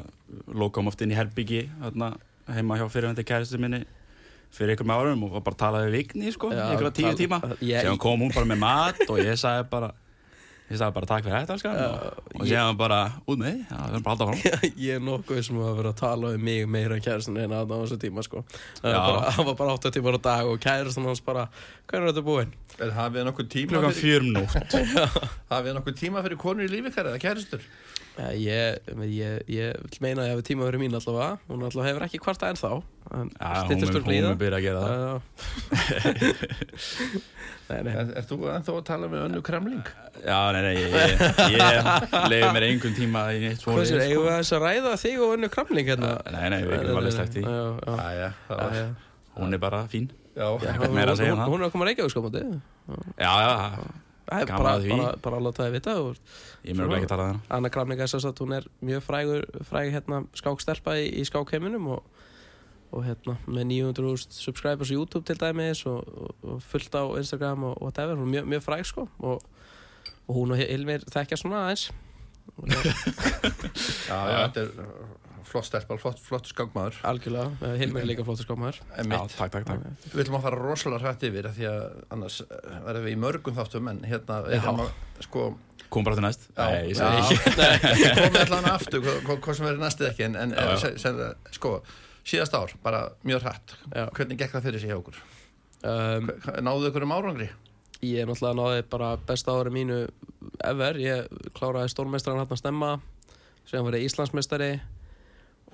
oft inn í herbyggi þarna, heima hjá fyrirvændi kæristu minni fyrir einhverjum árum og var bara að tala við Vigni sko, einhverja tíu tíma. síðan kom hún bara með mat og ég sagði bara ég sagði bara takk fyrir þetta elskan Já, og, og ég- síðan bara út með því, já, við erum bara alltaf fram ég er nokkuð sem að vera að tala um mig meira en kærastan en að á þessu tíma sko. það var bara, var bara 8 tímar á dag og kærastan hans bara hvað er þetta búinn? Er hafið nokkuð tíma fyrir, nótt hafið nokkuð tíma fyrir konur í lífi ykkar eða kæristur? Ja, ég, ég, ég vil meina að ég hefði tíma fyrir mín allavega. Hún allavega hefur ekki kvarta ennþá en Já, hún styttist mun úr hún blíða. mun byrja að gera það. Nei, nei. Er, er þú ennþá að tala með önnu kremling? Já, nei, nei, ég, ég, ég leiði mér einhvern tíma í neitt Hvað sér, eigum við aðeins að ræða þig og önnu kramling hérna? Nei, nei, við erum alveg slægt í. Hún er bara fín. Um Hún er að koma að reykja úr skámandi Já, já, bara, bara, bara að láta þið vita og ég mér ekki að tala um það Anna Kramling er að hún er mjög frægur fræg hérna skákstelpa í, í skákheiminum og, og hérna með 900.000 subscribers á YouTube til dæmis og, og, og fullt á Instagram og whatever, hún er mjög, mjög fræg sko og, og hún og Hilmir þekkja svona aðeins. Já, já, þetta er flott stelpal, flott, flott skangmaður algjörlega, Hilmir er líka takk, takk Við viljum að fara rosalega hrætt yfir af því að annars uh, verðum við í mörgum þáttum en hérna er hérna sko Kom bara til næst. Já, Nei, ég já, ekki. Komið allan aftur hvað hva, sem verður næstið ekki en, en Já, já. se- sem, sko, síðast ár, bara mjög hrætt hvernig gekk það fyrir sig hjá okkur? um, náðuðu ykkur um árangri? Ég er náttúrulega náði bara besta ári mínu ever, ég kláraði stórmestran hann að stemma síðan var ég Íslandsmeistari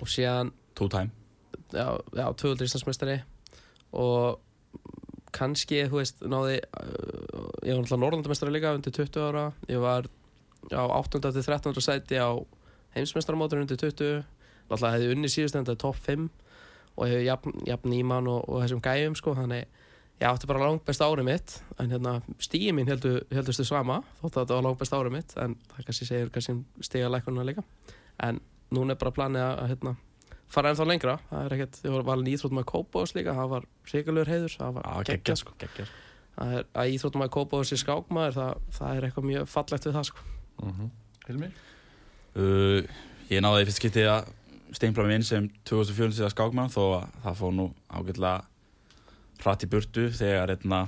og síðan Two time já, já, tvöldri Íslandsmeistari og kannski, þú veist, náði uh, ég var náttúrulega Norrlandamestari líka undir 20 ára, ég var á 8. til 13. sæti á heimsmestaramótur undir 20 náttúrulega hefði unni síðust en þetta er top 5 og hefði jafn, jafn nýmann og, og þessum gæjum sko, þannig ég átti bara langt best árið mitt en hérna stíi mín heldur, heldustu sama þótt að þetta var langt best árið mitt en það kannski segir kannski stiga lækununa líka en núna er bara planið að, að hérna, fara ennþá lengra það er ekkert, ég var valin íþróttum að Kópavós líka það var ríkulegur heiður, það var Já, geggjað sko. Það er að íþróttum að Kópavós í skákmaður það, það er eitthvað mjög fallegt við það sko. Mm -hmm. Hilmi? uh, Ég náði í fyrst getið að steinfla mig inn sem 2004 síðan skákmann þó að það fór nú ágætlega hratt í burtu þegar einna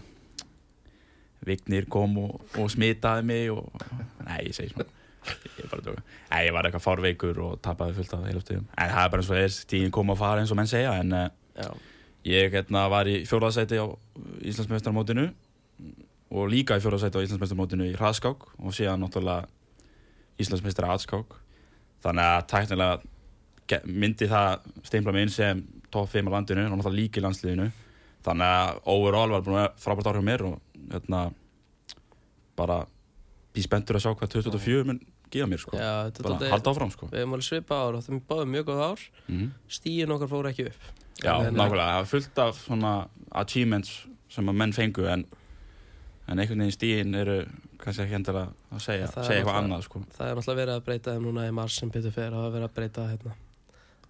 Vignir kom og, og smitaði mig og nei, ég segi svona ég er bara að djóka Nei, ég var eitthvað fárveikur og tapaði fullt af heiluftegum en það er bara eins og er, tíðin kom að fara eins og menn segja en uh, já, Ég hérna, var í fjóraðsæti á Íslandsmeistarmótinu og líka í fjóraðsæti á Íslandsmeistarmótinu í hraðskák og síðan náttúrulega Íslandsmeistar aðskák. Þannig að tæknilega myndi það steinfla mig inn sem top 5 á landinu og náttúrulega líka í landsliðinu. Þannig að overall var búin að frábært hjá mér og hérna bara bí spenntur að sjá hvað 2024 mun gefa mér sko. Já er bara halda áfram sko. Við hefum alveg svipa ár og það er báðum mjög góð ár. Mm stíin okkar fór ekki upp. Já, nákvæmlega, það er fullt af svona achievements sem að menn fengu en, en einhvern veginn stíðin eru kannski ekki endilega að segja, er segja eitthvað annað sko. það er náttúrulega verið að breyta þeim núna í mars sem betur fer er verið að breyta hérna.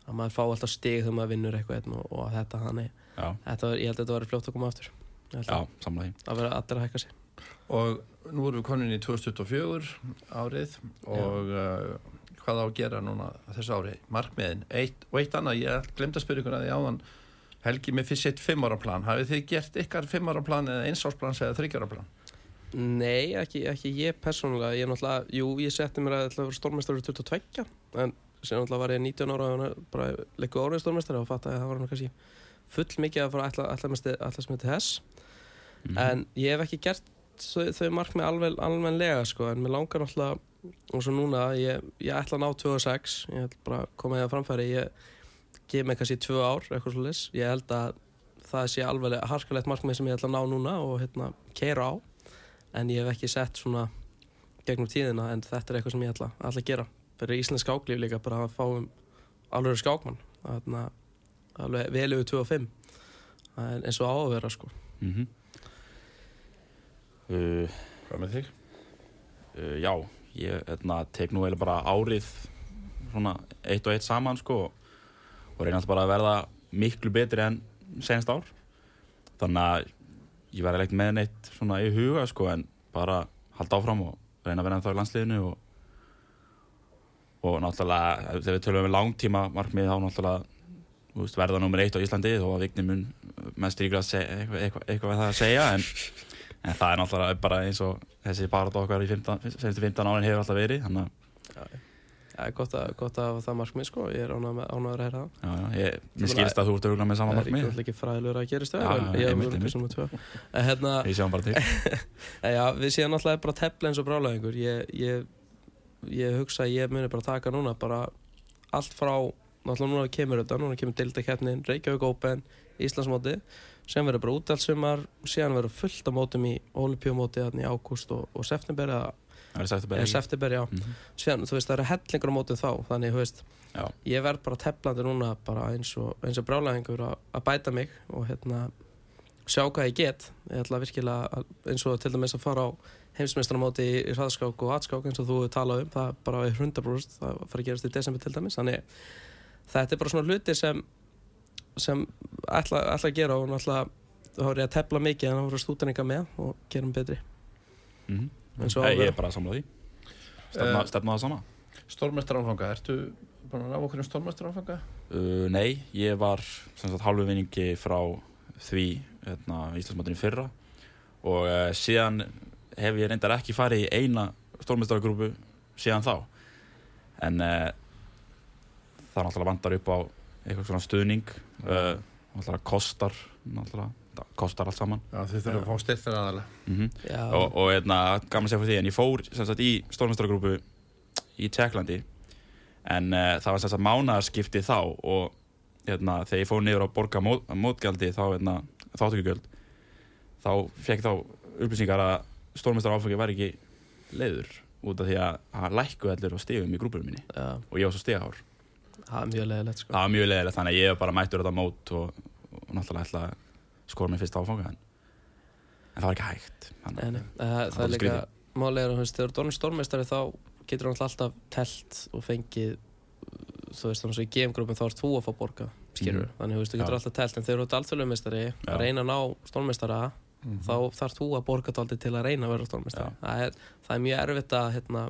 Að maður fá alltaf stig þegar maður vinnur eitthvað hérna, og, og þetta þannig. Já, þetta, var- ég held að þetta var fljótt að koma aftur. Já, að samlega það verið allir að hækka sig. Og nú erum við konin í 2024 árið og uh, hvað á að gera núna þessu ári? Markmiðin. Eitt, og eitt annað, ég glemt að spyrja ykkur að því áðan Helgi með fyrst sitt fimm ára plan. Hafið þið gert ykkar fimm ára plan eða eins árs plan eða þryggja ára plan? Nei, ekki, ekki ég persónulega ég er náttúrulega, jú, ég setti mér að stórmestari 22 en sem náttúrulega var ég 19 ára og bara leiku árið stórmestari og fatt að það var nú kannski full mikið að fara að ætla, ætla, ætla, ætla sem þetta þess Mhm. en ég hef ekki gert þau, þau markmið alveg, alveglega sko, en mér langar náttúrulega og svo núna, ég, ég ætla að ná 2006 ég ætla bara að koma eða framfæri ég gef mig kannski tvö ár eitthvað svo ég held að það sé alveg harkalegt markmið sem ég ætla að ná núna og hérna, keira á en ég hef ekki sett svona gegnum tíðina en þetta er eitthvað sem ég ætla, ætla að gera. Fyrir íslensk skáklíf líka bara að fáum alveg skákmann alveg vel yfir 25 en eins og á að vera sko. Mm -hmm. Uh, Hvað með þig? uh, Já, ég etna, tek nú eiginlega bara árið svona eitt og eitt saman sko og reyna alltaf bara að verða miklu betri enn senst ár þannig að ég verði leikt með neitt svona í huga sko en bara halda áfram og reyna að vera ennþá í landsliðinu og og náttúrulega þegar við tölum um langtíma markmið þá náttúrulega verða nummer eitt á Íslandi þó að Vigni mun mest ríkla eitthvað, eitthvað, eitthvað við það að segja en, en það er náttúrulega bara eins og þessi barat okkar í 15 árin hefur alltaf verið Það er gott að, hafa það markmið sko, ég er ánægður að heyra það. Ég, skilst að þú ert auðvitað með sama markmið. Það er ekki fræðilegur að en já, ég er mjög en já, við séum náttúrulega bara tefla eins og brálaðingur. Ég, ég, ég hugsa að ég muni bara taka núna bara allt frá, náttúrulega núna kemur þetta, núna kemur Dildakeppnin, Reykjavík Open, Íslandsmóti, sem verður bara útdalsumar, síðan verður fullt af mótum í þarna í ágúst og, og september eða er september, já. Mhm. síðan, þú veist, það eru hellingur á mótið þá þannig, þú veist, Já. ég verð bara teflandi núna bara eins og, og brálaðingur að, bæta mig og hérna sjá hvað ég get ég ætla virkilega, eins og til dæmis að fara á heimsmeistramóti í, í hraðskák og atskák eins og þú talað um, það bara er 100% það fara að gerast í desember til dæmis þannig þetta er bara svona hluti sem sem ætla, ætla að gera og er ég að tefla mikið en þá voru stúdninga með og gerum betri Mhm. eins og á Nei, að Ég er bara að samla því. Stefna, Eh, stefna það sama. Stórmestar áfanga, ertu búin að ná okkur um stórmestar áfanga? Uh, nei, ég var sem sagt hálfu vinningi frá því hérna, Íslandsmáttinni fyrra og uh, síðan hef ég reyndar ekki farið í eina stórmestargrúpu síðan þá en uh, það náttúrulega vandar upp á eitthvað svona stuðning uh, náttúrulega kostar náttúrulega, það kostar allt saman. Já, þið þurfum að fá styrkt fyrir aðalega. mm Já, og, og hérna, gaman að segja fyrir því en ég fór sagt í stórmestargrúpu í Tjekklandi en uh, það var sagt mánaðarskipti þá og hérna, þegar ég fór niður að borga mót, mótgjaldi þá hérna, þáttökugjöld þá fekk þá upplýsingar að stórmestar áfengi var ekki leiður út af því að hann lækku allir á stigum í grúpunum minni. Já, og ég var svo stigahár það er mjög leðilegt sko. það var mjög leiðilegt þannig að ég var bara mættur þetta mót og, og náttúrulega ætla að skora mig fyrst áfanga en, en það var ekki hægt þannig, Nei, nei, það, það var er líka er að veist, þegar þú er stórmeistari þá getur hann alltaf telt og fengið þú veist, þannig að í GM-grúpin þá ert þú að fá borga skilur, Mhm. þannig veist, þú getur alltaf telt en þegar þú ert alþjóðlega Já. að reyna að ná stórmeistara Mhm. þá þarf þú að borga dálítið til að reyna að vera stórmeistari það er, það er mjög erfitt að hérna,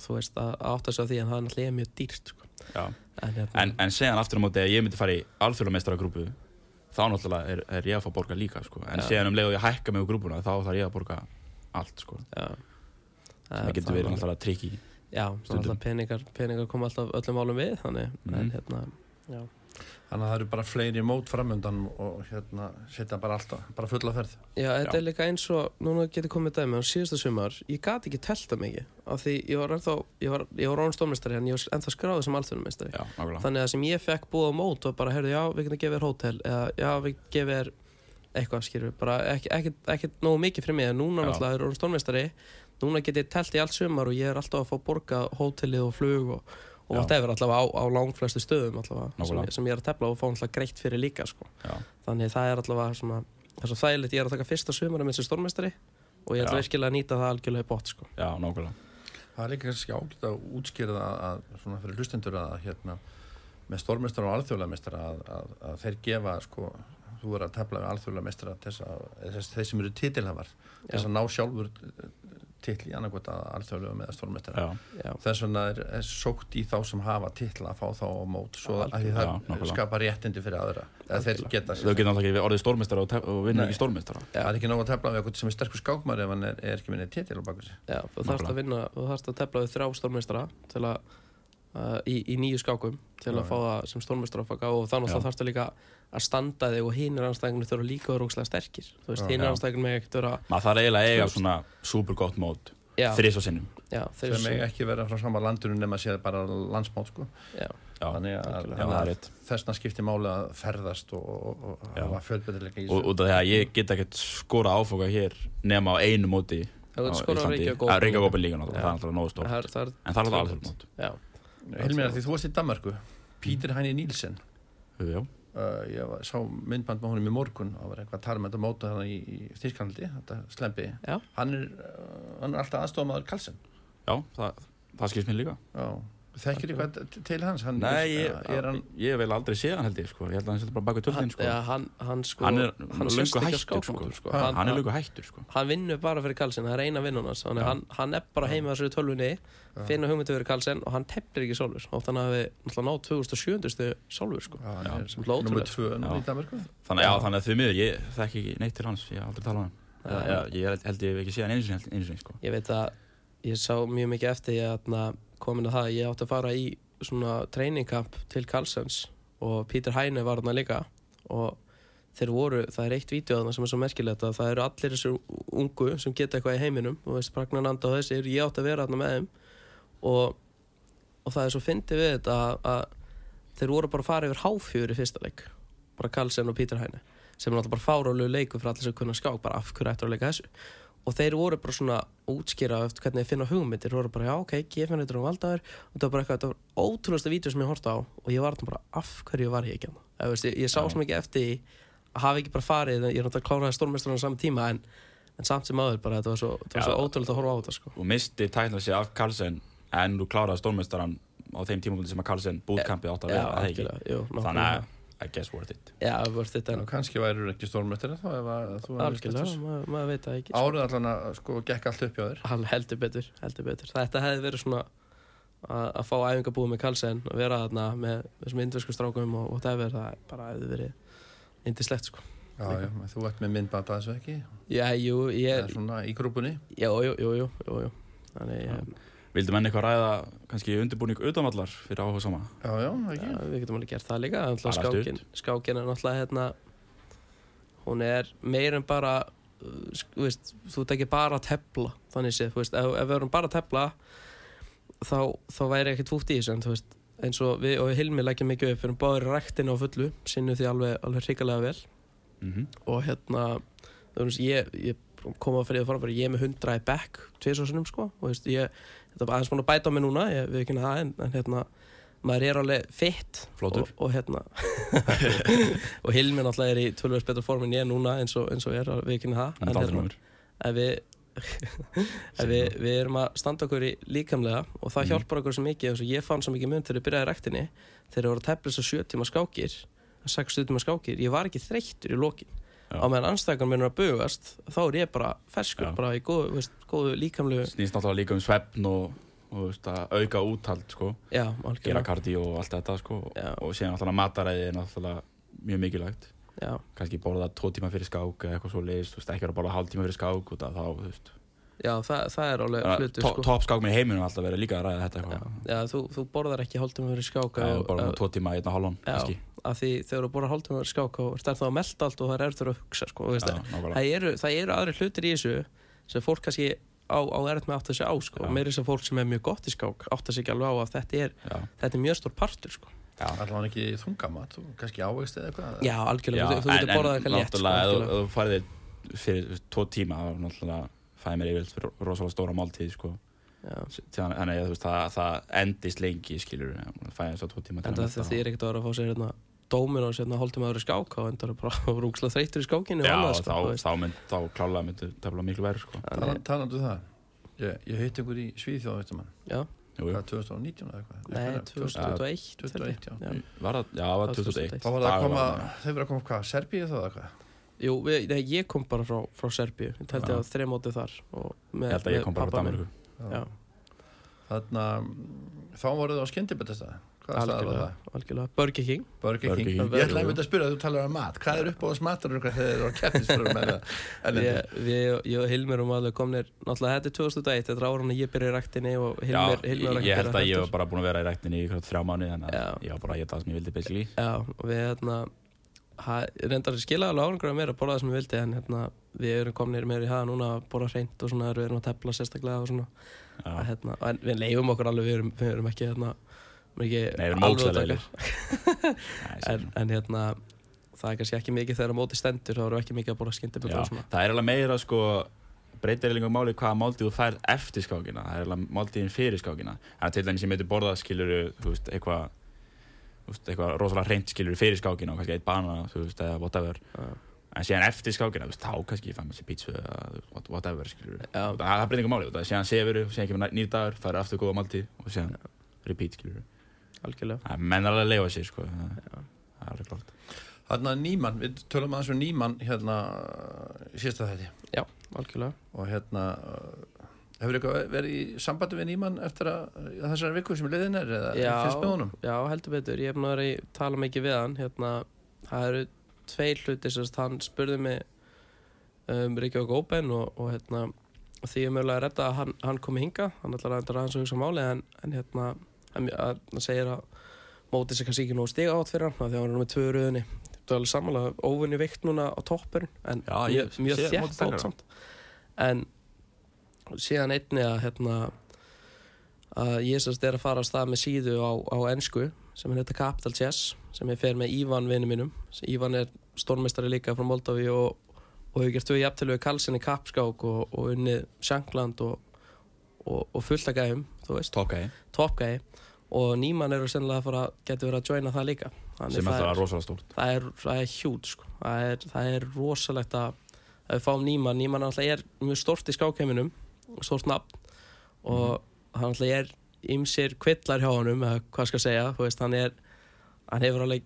þú veist, að að átta sig á því en það er náttúrulega mjög dýrt sko. Já. en, hérna, en, en segjan aftur á móti að ég myndi fara í alþjóðarmeistaragrúpu þá náttúrulega er, er ég að fá að borga líka sko. en Já. segjan um leið og ég hækka mig úr grúpuna þá þarf ég að borga allt sko. já, það getur verið náttúrulega trikki já, stundum. náttúrulega peningar, peningar koma alltaf öllum málum við þannig, en Mhm. hérna já Þannig að það eru bara fleiri mót framöndan og hérna setja bara alltaf, bara fulla ferð. Já, þetta Já. er líka eins og, núna getur komið dæmi á síðasta sumar, ég gat ekki telta mikið af því ég var ennþá, ég var, ég var rán stórmestari en ég var ennþá skráðið sem nákvæmlega þannig að sem ég fekk búið á mót var bara, heyrðu, já, við getum gefið þér hótel eða já, við gefið þér eitthvað, skýrðu, bara ekki nógu mikið fyrir mig, en núna náttúrulega er rán stórmestari núna get ég telt í allt sumar og ég er alltaf að fá borga hótelið og flug og, og whatever, allavega á, á langflestu stöðum allavega, sem, sem ég er að tefla og fá alltaf greitt fyrir líka, sko. Þannig það er allavega svona það er svo þægilegt, ég er að taka fyrsta sumarum eins og stórmestari og ég ætla Já. virkilega að nýta það algjörlega í bótt sko. já, nákvæmlega. Það er líka kannski ágætt að útskýra það að, svona fyrir hlustendur að hérna með stórmestara og alþjóðlega mestara að, að, að þeir gefa sko þú er að tefla við alþjóðlega mestara þess þess, þeir sem eru titilhafar þess að ná sjálfur titl í annarkvæmt að alþjóðlega með stórmestara já, Já, þess vegna er, er sókt í þá sem hafa titla að fá þá á mót svo Já, að já, það nákvæmlega. skapa réttindi fyrir aðra eða þeir geta þau geta náttúrulega ekki orðið stórmestara og, og vinna ekki stórmestara það er ekki nóg að tefla við eitthvað sem er sterkur skákmar ef hann er, er ekki minni titil á baku sig. Já, þú þarfst að vinna þú þarfst að tefla við þrjá stórmestara til að uh, í, í nýju skákum til Já, að fá það sem stórmestrafaka og þannig að þarfst líka að standa þig og hinir anstæðingunni þurfa líka að vera ógslag sterkir. Þú veist, Já. hinir Já. anstæðingunni með ekkert vera maður þarf eiginlega að eiga svona super gott mót þrís og sinnum. Já, þeir sem eiga ekki vera frá sama landinu nema að sé bara landsmót sko. já, þannig að, það er þessna skiptir máli að ferðast og, og, hafa fjölbyrðilega í og út af því að ég get ekkert skora áfoka hér nema á einu móti Það á er Íslandi. Að Reykjavík Hilmir, því þú varst í Danmarku Pítur Hæni Nílsen já, uh, ég var, sá myndband með honum í morgun og var eitthvað að með þetta móta þannig í, í Þýskalandi, þetta slempi. Já. hann er, uh, hann er alltaf aðstofamaður Karlsson já það, það skilst mér líka. Já, þekkir eitthvað t- til hans hann, Nei, ég, er hann ég vil aldrei sé hann held ég sko. ég held að hann setja bara baka hann, tölvin sko. hann, hann sko hann er á hættur sko. sko. hann, Hann- er löngu hættur sko. hann vinnur bara fyrir Karlsson, það er eina vinnun hans hann, hann er bara heima þessari tölvunni finna hugmyndu fyrir Karlsson og hann tefnir ekki Solver og þannig að við náttúrulega náð 2007. Solver sko. Já, hann Já, er sem ótrúlegt. nummer tvö nú Já. í Danmarku þannig, að því miður ég þekki ekki neitt til hans ég hef aldrei talað um hann ég held, ég hef ekki séð hann sinni, einu sinni sko. ég veit að ég sá mjög mikið eftir ég að komin að það að ég átti að fara í svona treiningkamp til Karlssons og Pítur Hæne var þarna líka og þeir voru, það er eitt vídeo þarna sem er svo merkilegt að það eru allir þessu ungu sem geta eitthvað í heiminum og veist Pragnananda og þessi, ég átti að vera þarna með þeim og, og það er svo fyndið við þetta að, að þeir voru bara að fara yfir háfjör í fyrsta leik bara Karlsson og Pítur Hæne sem er náttúrulega bara fárálegu leikur fyrir allir sem kunna skák bara af hverju ættur að leika þessu og þeir voru bara svona útskýra eftir hvernig þeir finna hugmyndir, þeir voru bara já ok, gef mér þetta um valdaður. Og það var bara eitthvað, þetta var ótrúlega vídeo sem ég horfði á og ég var þarna bara, af hverju var ég ekki hérna? Ég, veist, ég, ég sá svo mikið eftir að hafa ekki bara farið, ég er náttúrulega kláraði stórmesturinn á saman tíma en, en samt sem áður bara, þetta var svo, Já. svo ótrúlega að horfa á þetta sko. og misti tækna sig af Carlsen en þú kláraði stórmestaran á þeim tímapunkti sem að Carlsen bútkampið átt að vera þannig að I guess worth it já, þetta og en kannski værið ekki stórmestari þá ef að þú hefðir algjörlega, maður, maður veit það ekki sko. árið allan að sko gekk allt upp hjá þér Hann heldur betur, heldur betur. Þetta hefði verið svona að, að fá æfingabúið með Karlsson og vera þarna með þessum indversku strákum og whatever, það bara hefði verið indislegt sko. já, já, þú ert með myndband að þessu ekki Já, jú, það ég, er svona í grúpunni já, jú, jú, jú, jú, jú. Þannig, Já. Já. Vildu menn eitthvað ræða kannski undirbúning utanvallar fyrir áhuga sama? já, já, ekki Já, við getum alveg gert það líka. Skákin, skákin er náttúrulega hérna, hún er meir en bara, uh, veist, þú ekki bara að tefla, þannig séð, þú veist, ef, ef við erum bara að tefla, þá, þá væri ekkert fútt í þessu, en þú veist, eins og við og Hilmi leggjum mikið upp, við erum báður í ræktinu á fullu, sinnum því alveg, alveg hrikalega vel Mm og hérna, þú veist, ég, ég kom að fyrir það fara, bara ég er með hundra í back tviðsvarsinum, sko, og þú veist, ég, þetta er aðeins búin að bæta á mig núna, ég við ekki það, en, en hérna, maður er alveg fitt og, og hérna og Hilmi náttúrulega er í tölvöld betra form en ég núna eins og, eins og er við ekki það er aldrei númer ef við ef við, við erum að standa okkur í líkamlega og það Mhm. hjálpar okkur svo mikið ég fann svo mikið mun þegar ég byrjaði rektinni þegar ég voru að tefla að sjö tíma skákir sex tíma skákir, ég var ekki þreyttur í lokin. Á meðan anstæðan minn er að bugast þá er ég bara ferskur, Já. bara í góðu, veist, góðu líkamlegu Snýst náttúrulega líka um svefn og, og veist, auka úthald sko. já, gera kardi og allt þetta sko. Og síðan náttúrulega mataræði er náttúrulega mjög mikilvægt kannski borða tvo tíma fyrir skák eða eitthvað svo leiðist, ekki vera að borða hálf tíma fyrir skák út af þá, þú veist já það, það er alveg hlutur sko. topp skák með heiminum alltaf verið líka að ræða þetta já, já, þú, þú borðar ekki hálftum fyrir skáka eða og- borða og- tvo tíma, einn og hálfan Já, af því þegar þú borðar hálftum fyrir skáka og ert þá að melda allt og það er erður að hugsa sko, þú Já, það, eru, það eru aðri hlutir í þessu sem fólk kannski á, á erð með átt að segja á sko. Já. meiri sem fólk sem er mjög gott í skák átt að segja alveg á að þetta er, Já, þetta er mjög stór partur sko. allan ekki þungamat? Og kannski ávegst eða eitthvað? Já, algjörlega, Já, þú, þú getur borðað eitthvað létt sko, náttúrulega, ef þú- þú farið fyrir þú veist, tvo tíma þá náttúrulega fæði mér yfirleitt rosalega stóra máltíð sko. Já. Þannig að veist, það, það endist lengi skilur fæði þess að tvo tíma en að það, er ekkert að vera að fá sér hérna, dómin og sérna hálftum aðra skák og endur bara rúkslega þreytur í skákinu Já, annað, þá, sko, veist. þá, mynd, þá klálega myndi tefla miklu verð sko. Talandu um það ég, ég heitti ykkur í hann já, Jú, jú. hvað 2019 eða eitthvað nei, Eitthvað, 2021 21, já. já. Var það, já, það var Það var 2001 þá var það að koma þau verið að koma hvað, Serbíu þá eða hvað Jú, við, nei, ég kom bara frá, frá Serbíu. Ég held ég að þreja mótið þar og með, Ég held að ég kom bara frá. Danmarku Já, þarna þá voruð það á á algjörlega, það? algjörlega. Burger King. Burger King. King. Ég ætla einmitt að spyrja að þú talar um mat. Hvað er uppáðast matur og hvað þeir eru á við, ég og Hilmir og maður komnir náttúrulega þetta er 2001, þetta er ára hann að ég byrja í ræktinni og Já, var ég, ég held að ég var bara búin að vera í ræktinni í þrjá mánu þannig að ég var bara að geta það sem ég vildi reyndar að skila alveg árangur að mér að borða það sem ég vildi en hérna við erum komnir meira í það núna að borða hreint og svona við erum að tepla sérstaklega og svona. Að, hérna, en við leifum okkur alveg við erum, við erum ekki hérna við erum ekki Nei, við erum alveg að taka. en, en hérna það er kannski ekki mikið þegar móti stendur þá erum við ekki mikið að borða svona. Það er alveg meira sko breytir eiginlega máli hvaða máltíð þú færð eftir skákina það er alveg máltíðin fyrir skákina. Að til dæmis ég myndi borða skiluru þú veist, eitthvað veist, eitthvað rosalega hreint skiluru fyrir skákina og kannski eitt banana, þú veist, eða whatever. Já. en síðan eftir skákina, þú veist, þá kannski ég fann mér sér pítsu eða what- whatever skiluru Já. það, það breytir einhver máli, þú veist, síðan sefuru síðan kemur nýr dagur, færður aftur góða máltíð og síðan repeat skiluru algjörlega. Það er menn alveg að leifa sér sko. Það, það er alveg klart Þannig að Nýmann, við tölum aðeins um Nýmann hérna í síðasta þetta Já, algjörlega. Og hérna uh, hefur eitthvað verið í sambandi við Nýmann eftir að, að þessari viku sem liðin er eða Já, fyrst með honum? já, heldur betur, ég hef náður að tala mikið við hann hérna, það eru tveir hluti sem sagt, hann spurði mig um Reykjavík Open og, og hérna, því ég mögulega að redda að hann, hann komi hinga, hann ætlar að enda aðeins að hugsa máli en, en hérna, hann, segir að mótið sér kannski ekki nógu stiga átt fyrir hann því að hann er nú með tvö röðinni það er alveg samanlega óvinni veikt núna á toppurinn en Já, ég mjög, sterkara. átt samt en síðan einni að hérna að ég sérst er að fara á stað með síðu á, á ennsku sem er þetta Capital Chess sem ég fer með Ívan vinnu mínum. Ívan er stórmestari líka frá Moldavi og, og hefur gert tvö jafntölu við Karlsson í kappskák og, og unnið Shankland og, og, og fullt að gæðum þú veist, Topgæði, toppgæði og Nýmann eru sennilega að fara getur verið að joina það líka. Þannig sem það er- er rosalega stórt. það er, það er hjút sko. það, er, það er rosalegt að að við fáum Nýmann, Nýmann alltaf er mjög stort í skákheiminum stort nafn. Og hann alltaf er ymsir kvillar hjá honum eða hvað skal segja, þú veist, hann er hann hefur alveg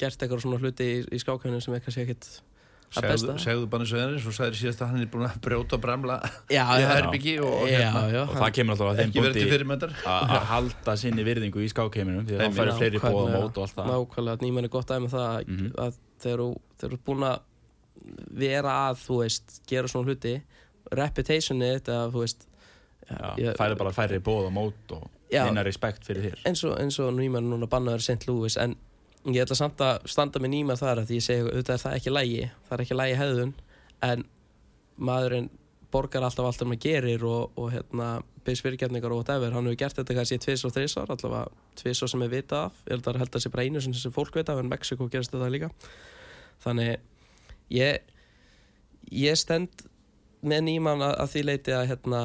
gert eitthvað svona hluti í, í skákheiminum sem er kannski ekkit að Segðu, besta. segðu bara eins og þeirri, svo sagðir síðast að hann er búin að brjóta og bramla já, í já, herbyggi og já, hérna, já, og það kemur alltaf að þeim fyrirmyndar. að halda sinni virðingu í skákheiminum því að það færi fleiri bóða mót og allt það. Nákvæmlega, Nýmann er gott aðeins með það að, Mhm. að þú ert búin að vera að, þú veist, gera svona hluti reputationi þetta, þú veist Já, færi bara færi bóða mót og Já. minna respekt fyrir þér eins og, eins og Nýmann er núna bannaður St. Louis en ég ætla samt að standa með Nýmann þar því ég segi auðvitað er það ekki lægi það er ekki lægi hefðun en maðurinn borgar alltaf allt um að gerir og, og hérna byrðs fyrirgefningar og whatever hann hefur gert þetta kannski tvis og þris ár allavega tvis og sem er vitað af ég held að það sé bara einu sem fólk vita af en Mexiko gerist þetta líka þannig ég ég stend með Nýmann að, að því leiti að hérna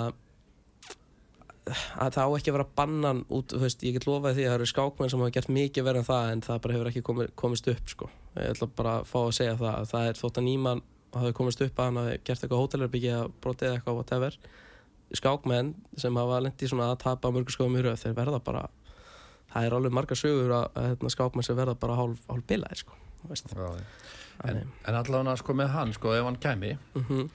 að það á ekki að vera bannan út, veist, ég get lofaði því að það eru skákmenn sem hafa gert mikið verið en það en það bara hefur ekki komið, komist upp sko. ég ætla bara að fá að segja það að það er þótt að nýmann hafi komist upp að hann hafi gert eitthvað hótelherbyggja, brotið eitthvað whatever, skákmenn sem hafa lendi svona að tapa mörgur skóðum í röð þeir verða bara, það er alveg margar sögur að, hérna, skákmenn sem verða bara hálf, hálf bilaðir sko, en, en allavega sko með hann, sko ef hann kæmi mhm,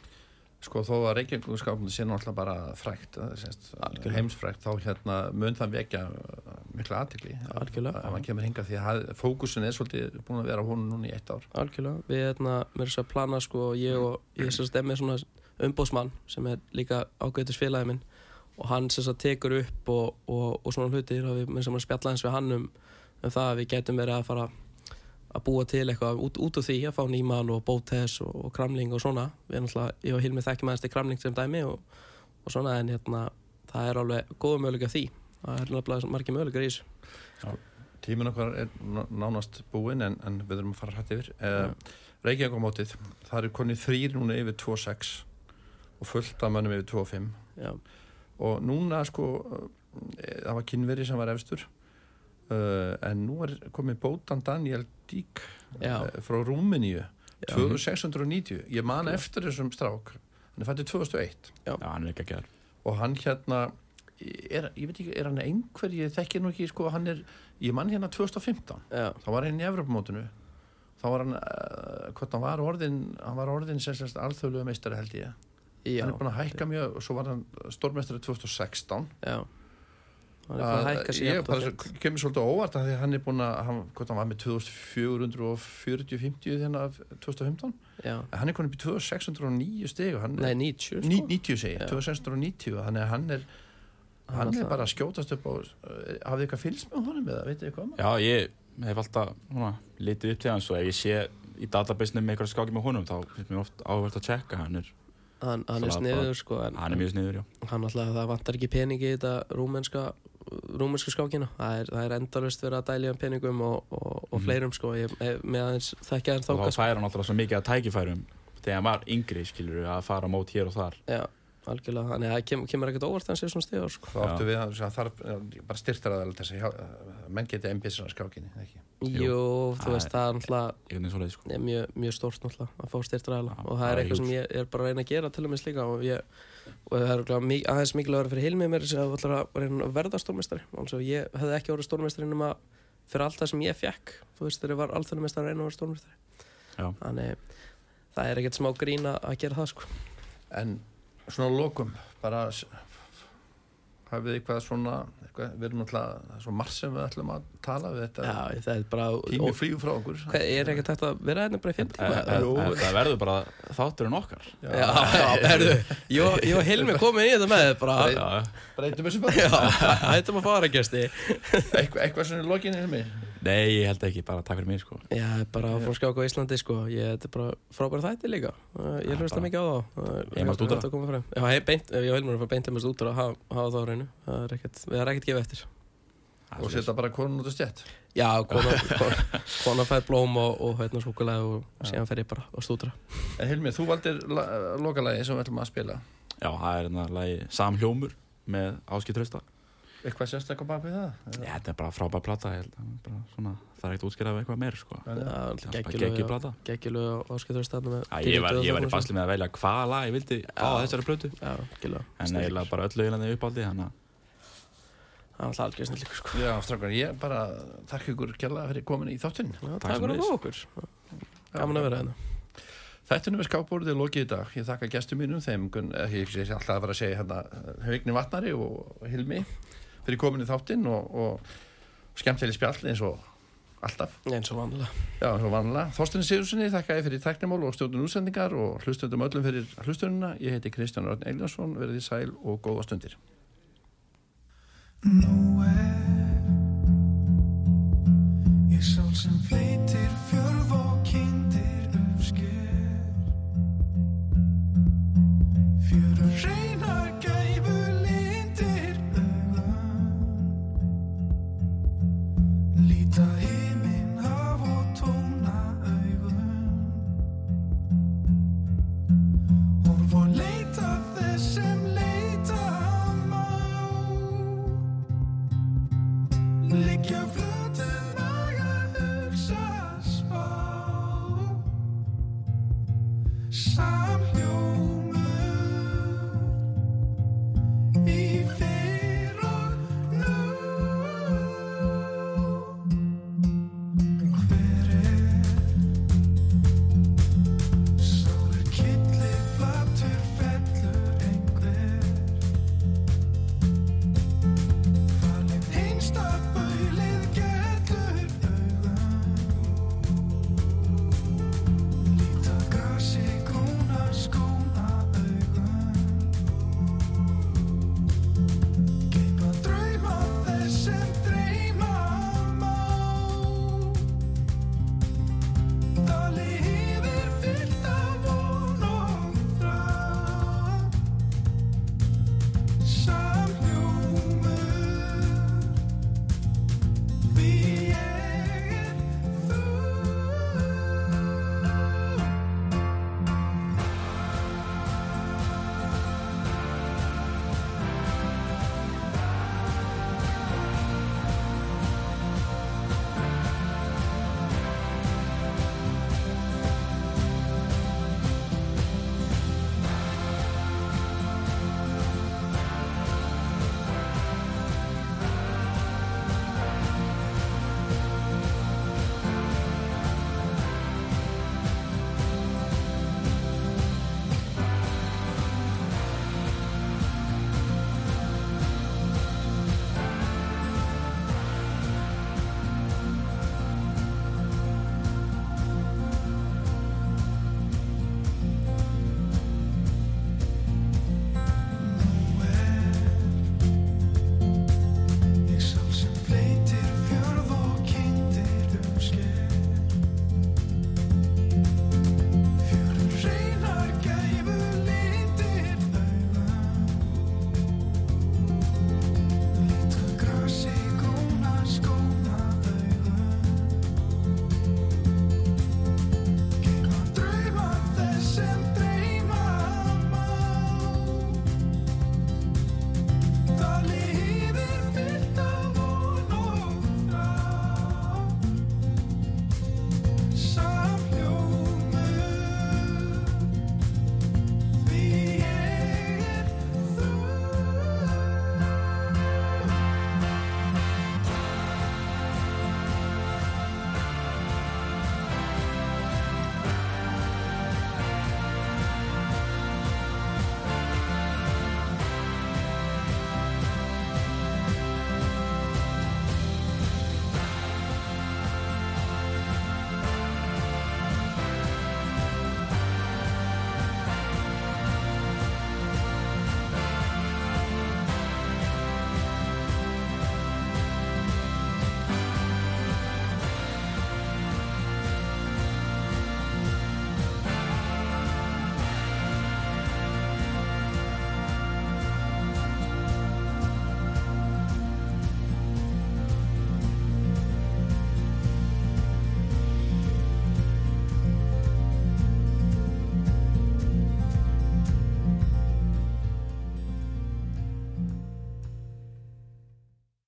sko þó að Reykjavík skápnum sé náttúrulega bara frækt Algjörlega. heimsfrækt þá hérna mun það vekja uh, mikla aðtikli ef hann kemur hinga því að fókusin er svolítið búin að vera honum núna í eitt ár. Algjörlega, við hérna, er þess að plana sko, ég og ég sérst er með svona umbóðsmann sem er líka ágætis félagi minn og hann sérst að tekur upp og, og, og svona hlutir og við sem að spjalla eins við hann um, um það að við gætum verið að fara að búa til eitthvað út, út úr því að fá nýmann og bótes og, og kramling og svona. Við erum alltaf, ég og Hilmi þekkjum aðeins til kramling sem dæmi og, og svona en hérna það er alveg góða möguleika því. Það er náttúrulega margir möguleikar í þessu. Tímin okkar er ná- nánast búinn en, en við erum að fara hrætt yfir. Uh, Reykjavík á mótið, það er konið þrýr núna yfir 2.6 og fullt af mönnum yfir 2.5 já, og núna sko uh, það var kynveri sem var efstur uh, en nú er komið bótan Daniel Dík Já. uh, frá Rúmeníu. Já. 2690 ég man eftir þessum strák. Hann er fættið 2001 Já, hann er ekki að gera. Og hann hérna er, ég veit ekki, er hann einhver ég þekki nú ekki, sko, hann er ég man hérna 2015, já, þá var hann í Evropamótinu þá var hann uh, hvort hann var orðin, hann var orðin sem sérst alþjóðlega meistari held ég. Já, hann er búin að hækka mjög og svo var hann stórmeistari 2016 já. hann er bara að hækka sér ég kemur svolítið óvart af því að hann er búin að, hann, hann var með 2440-50 þennan af 2015 Já, en hann er konið upp í 2609 stig og hann nei er, 90 sko. ní- 90 segi, Já. 2690 þannig að hann er Hann hann er bara að skjótast upp á uh, hafið eitthvað fylgst með honum eða veitir eitthvað um? Já, ég hef alltaf litið upp til hans og ef ég sé í database-num með eitthvað skáki með honum þá finnst mér oft áhvert að checka hann er, hann, hann er sniður sko en, hann er mjög sniður, já hann alltaf það vantar ekki peningi í þetta rúmenska rúmenska skákina. Það er, það er endalust verið að dælja um peningum og, og, og Mhm. fleirum sko. Ég, með aðeins þekkja hann og þá þáka fær hann alltaf svo mikið að tækifærum þegar hann var yngri, skilur að fara mót hér og þar. Já, algjörlega, þannig að það kem, kemur ekkert óvart hann sé svona stigur sko. Þá áttu við að það uh, bara styrtar að uh, menn geti embissina skákinni ekki? Jú. jú, þú veist, það er náttúrulega sko. er mjög, mjög stórt náttúrulega að fá styrtræðala Já, og það það er er eitthvað sem ég er bara að reyna að gera til og með slíka og, ég, og það er aðeins mikilvægur fyrir Hilmi mér sem að ætlar að reyna að verða stórmestari alveg ég hefði ekki orðið stórmestari nema fyrir allt það sem ég fekk þú veist þegar ég var alþjóðumestari að reyna að vera stórmestari þannig það er ekkert smá grín að gera það sko. En svona að lokum bara hafið eitthvað svona eitthvað, við erum náttúrulega svo margt sem við ætlum að tala við þetta. Já, það er bara tími og, flýgur frá okkur. Hvað, er ekkert hægt að vera hérna bara í fimm tíma En- en- en það verður bara þátturinn okkar. Já, já, herðu ég og- Hilmi komin í þetta með breytum þessu bara. Já, hættum að fara gæsti eitthvað, eitthvað svona í lokinni Hilmi? Nei, ég held ekki, bara takk fyrir mig sko. Já, bara frá skák á Íslandi sko. Ég, þetta er bara frábæra þætti líka. Ég Já, hlusta bara- mikið á þá. Heim að ég- stúdera. þetta koma fram. Já, ég og er að fara beint heim að stúdera að hafa, hafa það á reynu það er ekkert, við erum ekkert gefið eftir. Og setja bara konun út á stjætt Já, kona, kona, kona fær blóm og, og hérna súkulega og síðan fer ég bara að stúdera. En Hilmi, þú valdir la- lokalagi sem við ætlum að spila. Já, það er hérna lagi Sam Hljómur með Áskip Trausta eitthvað sérstaklega bak við það? Já, þetta er bara frábær plata ég held, bara, svona, það er ekkert útskýrað af eitthvað meir sko. Er geggjum plata Gekkjulega og áskiptur stafnum með Já, ég var, ég var í basli með að velja hvaða lag ég vildi á þessari plötu. En eiginlega bara öllu eiginlega uppáldi þannig að Það er alltaf algjör snillíkur sko. Já, strákar, ég bara þakka ykkur kjærlega fyrir komin í þáttinn. Já, Takk fyrir okkur. Gaman að vera hérna. Þættinu með skápbórið er lokið í dag. Ég þakka gestum mínum, þeim, eh, ég sé alltaf að vera að segja hérna, Vigni Vatnari og Hilmi fyrir komin í þáttinn og, og skemmtileg spjall eins og alltaf. Eins og vanlega Já, eins og vanlega. Þorstin Sigurssoni, þakka ég fyrir tæknimál og stjórnum útsendingar og hlustundum öllum fyrir hlustununa. Ég heiti Kristján Örn Eiljánsson, verið í sæl og góða stundir. Nowhere Ég sól sem fleitir Somehow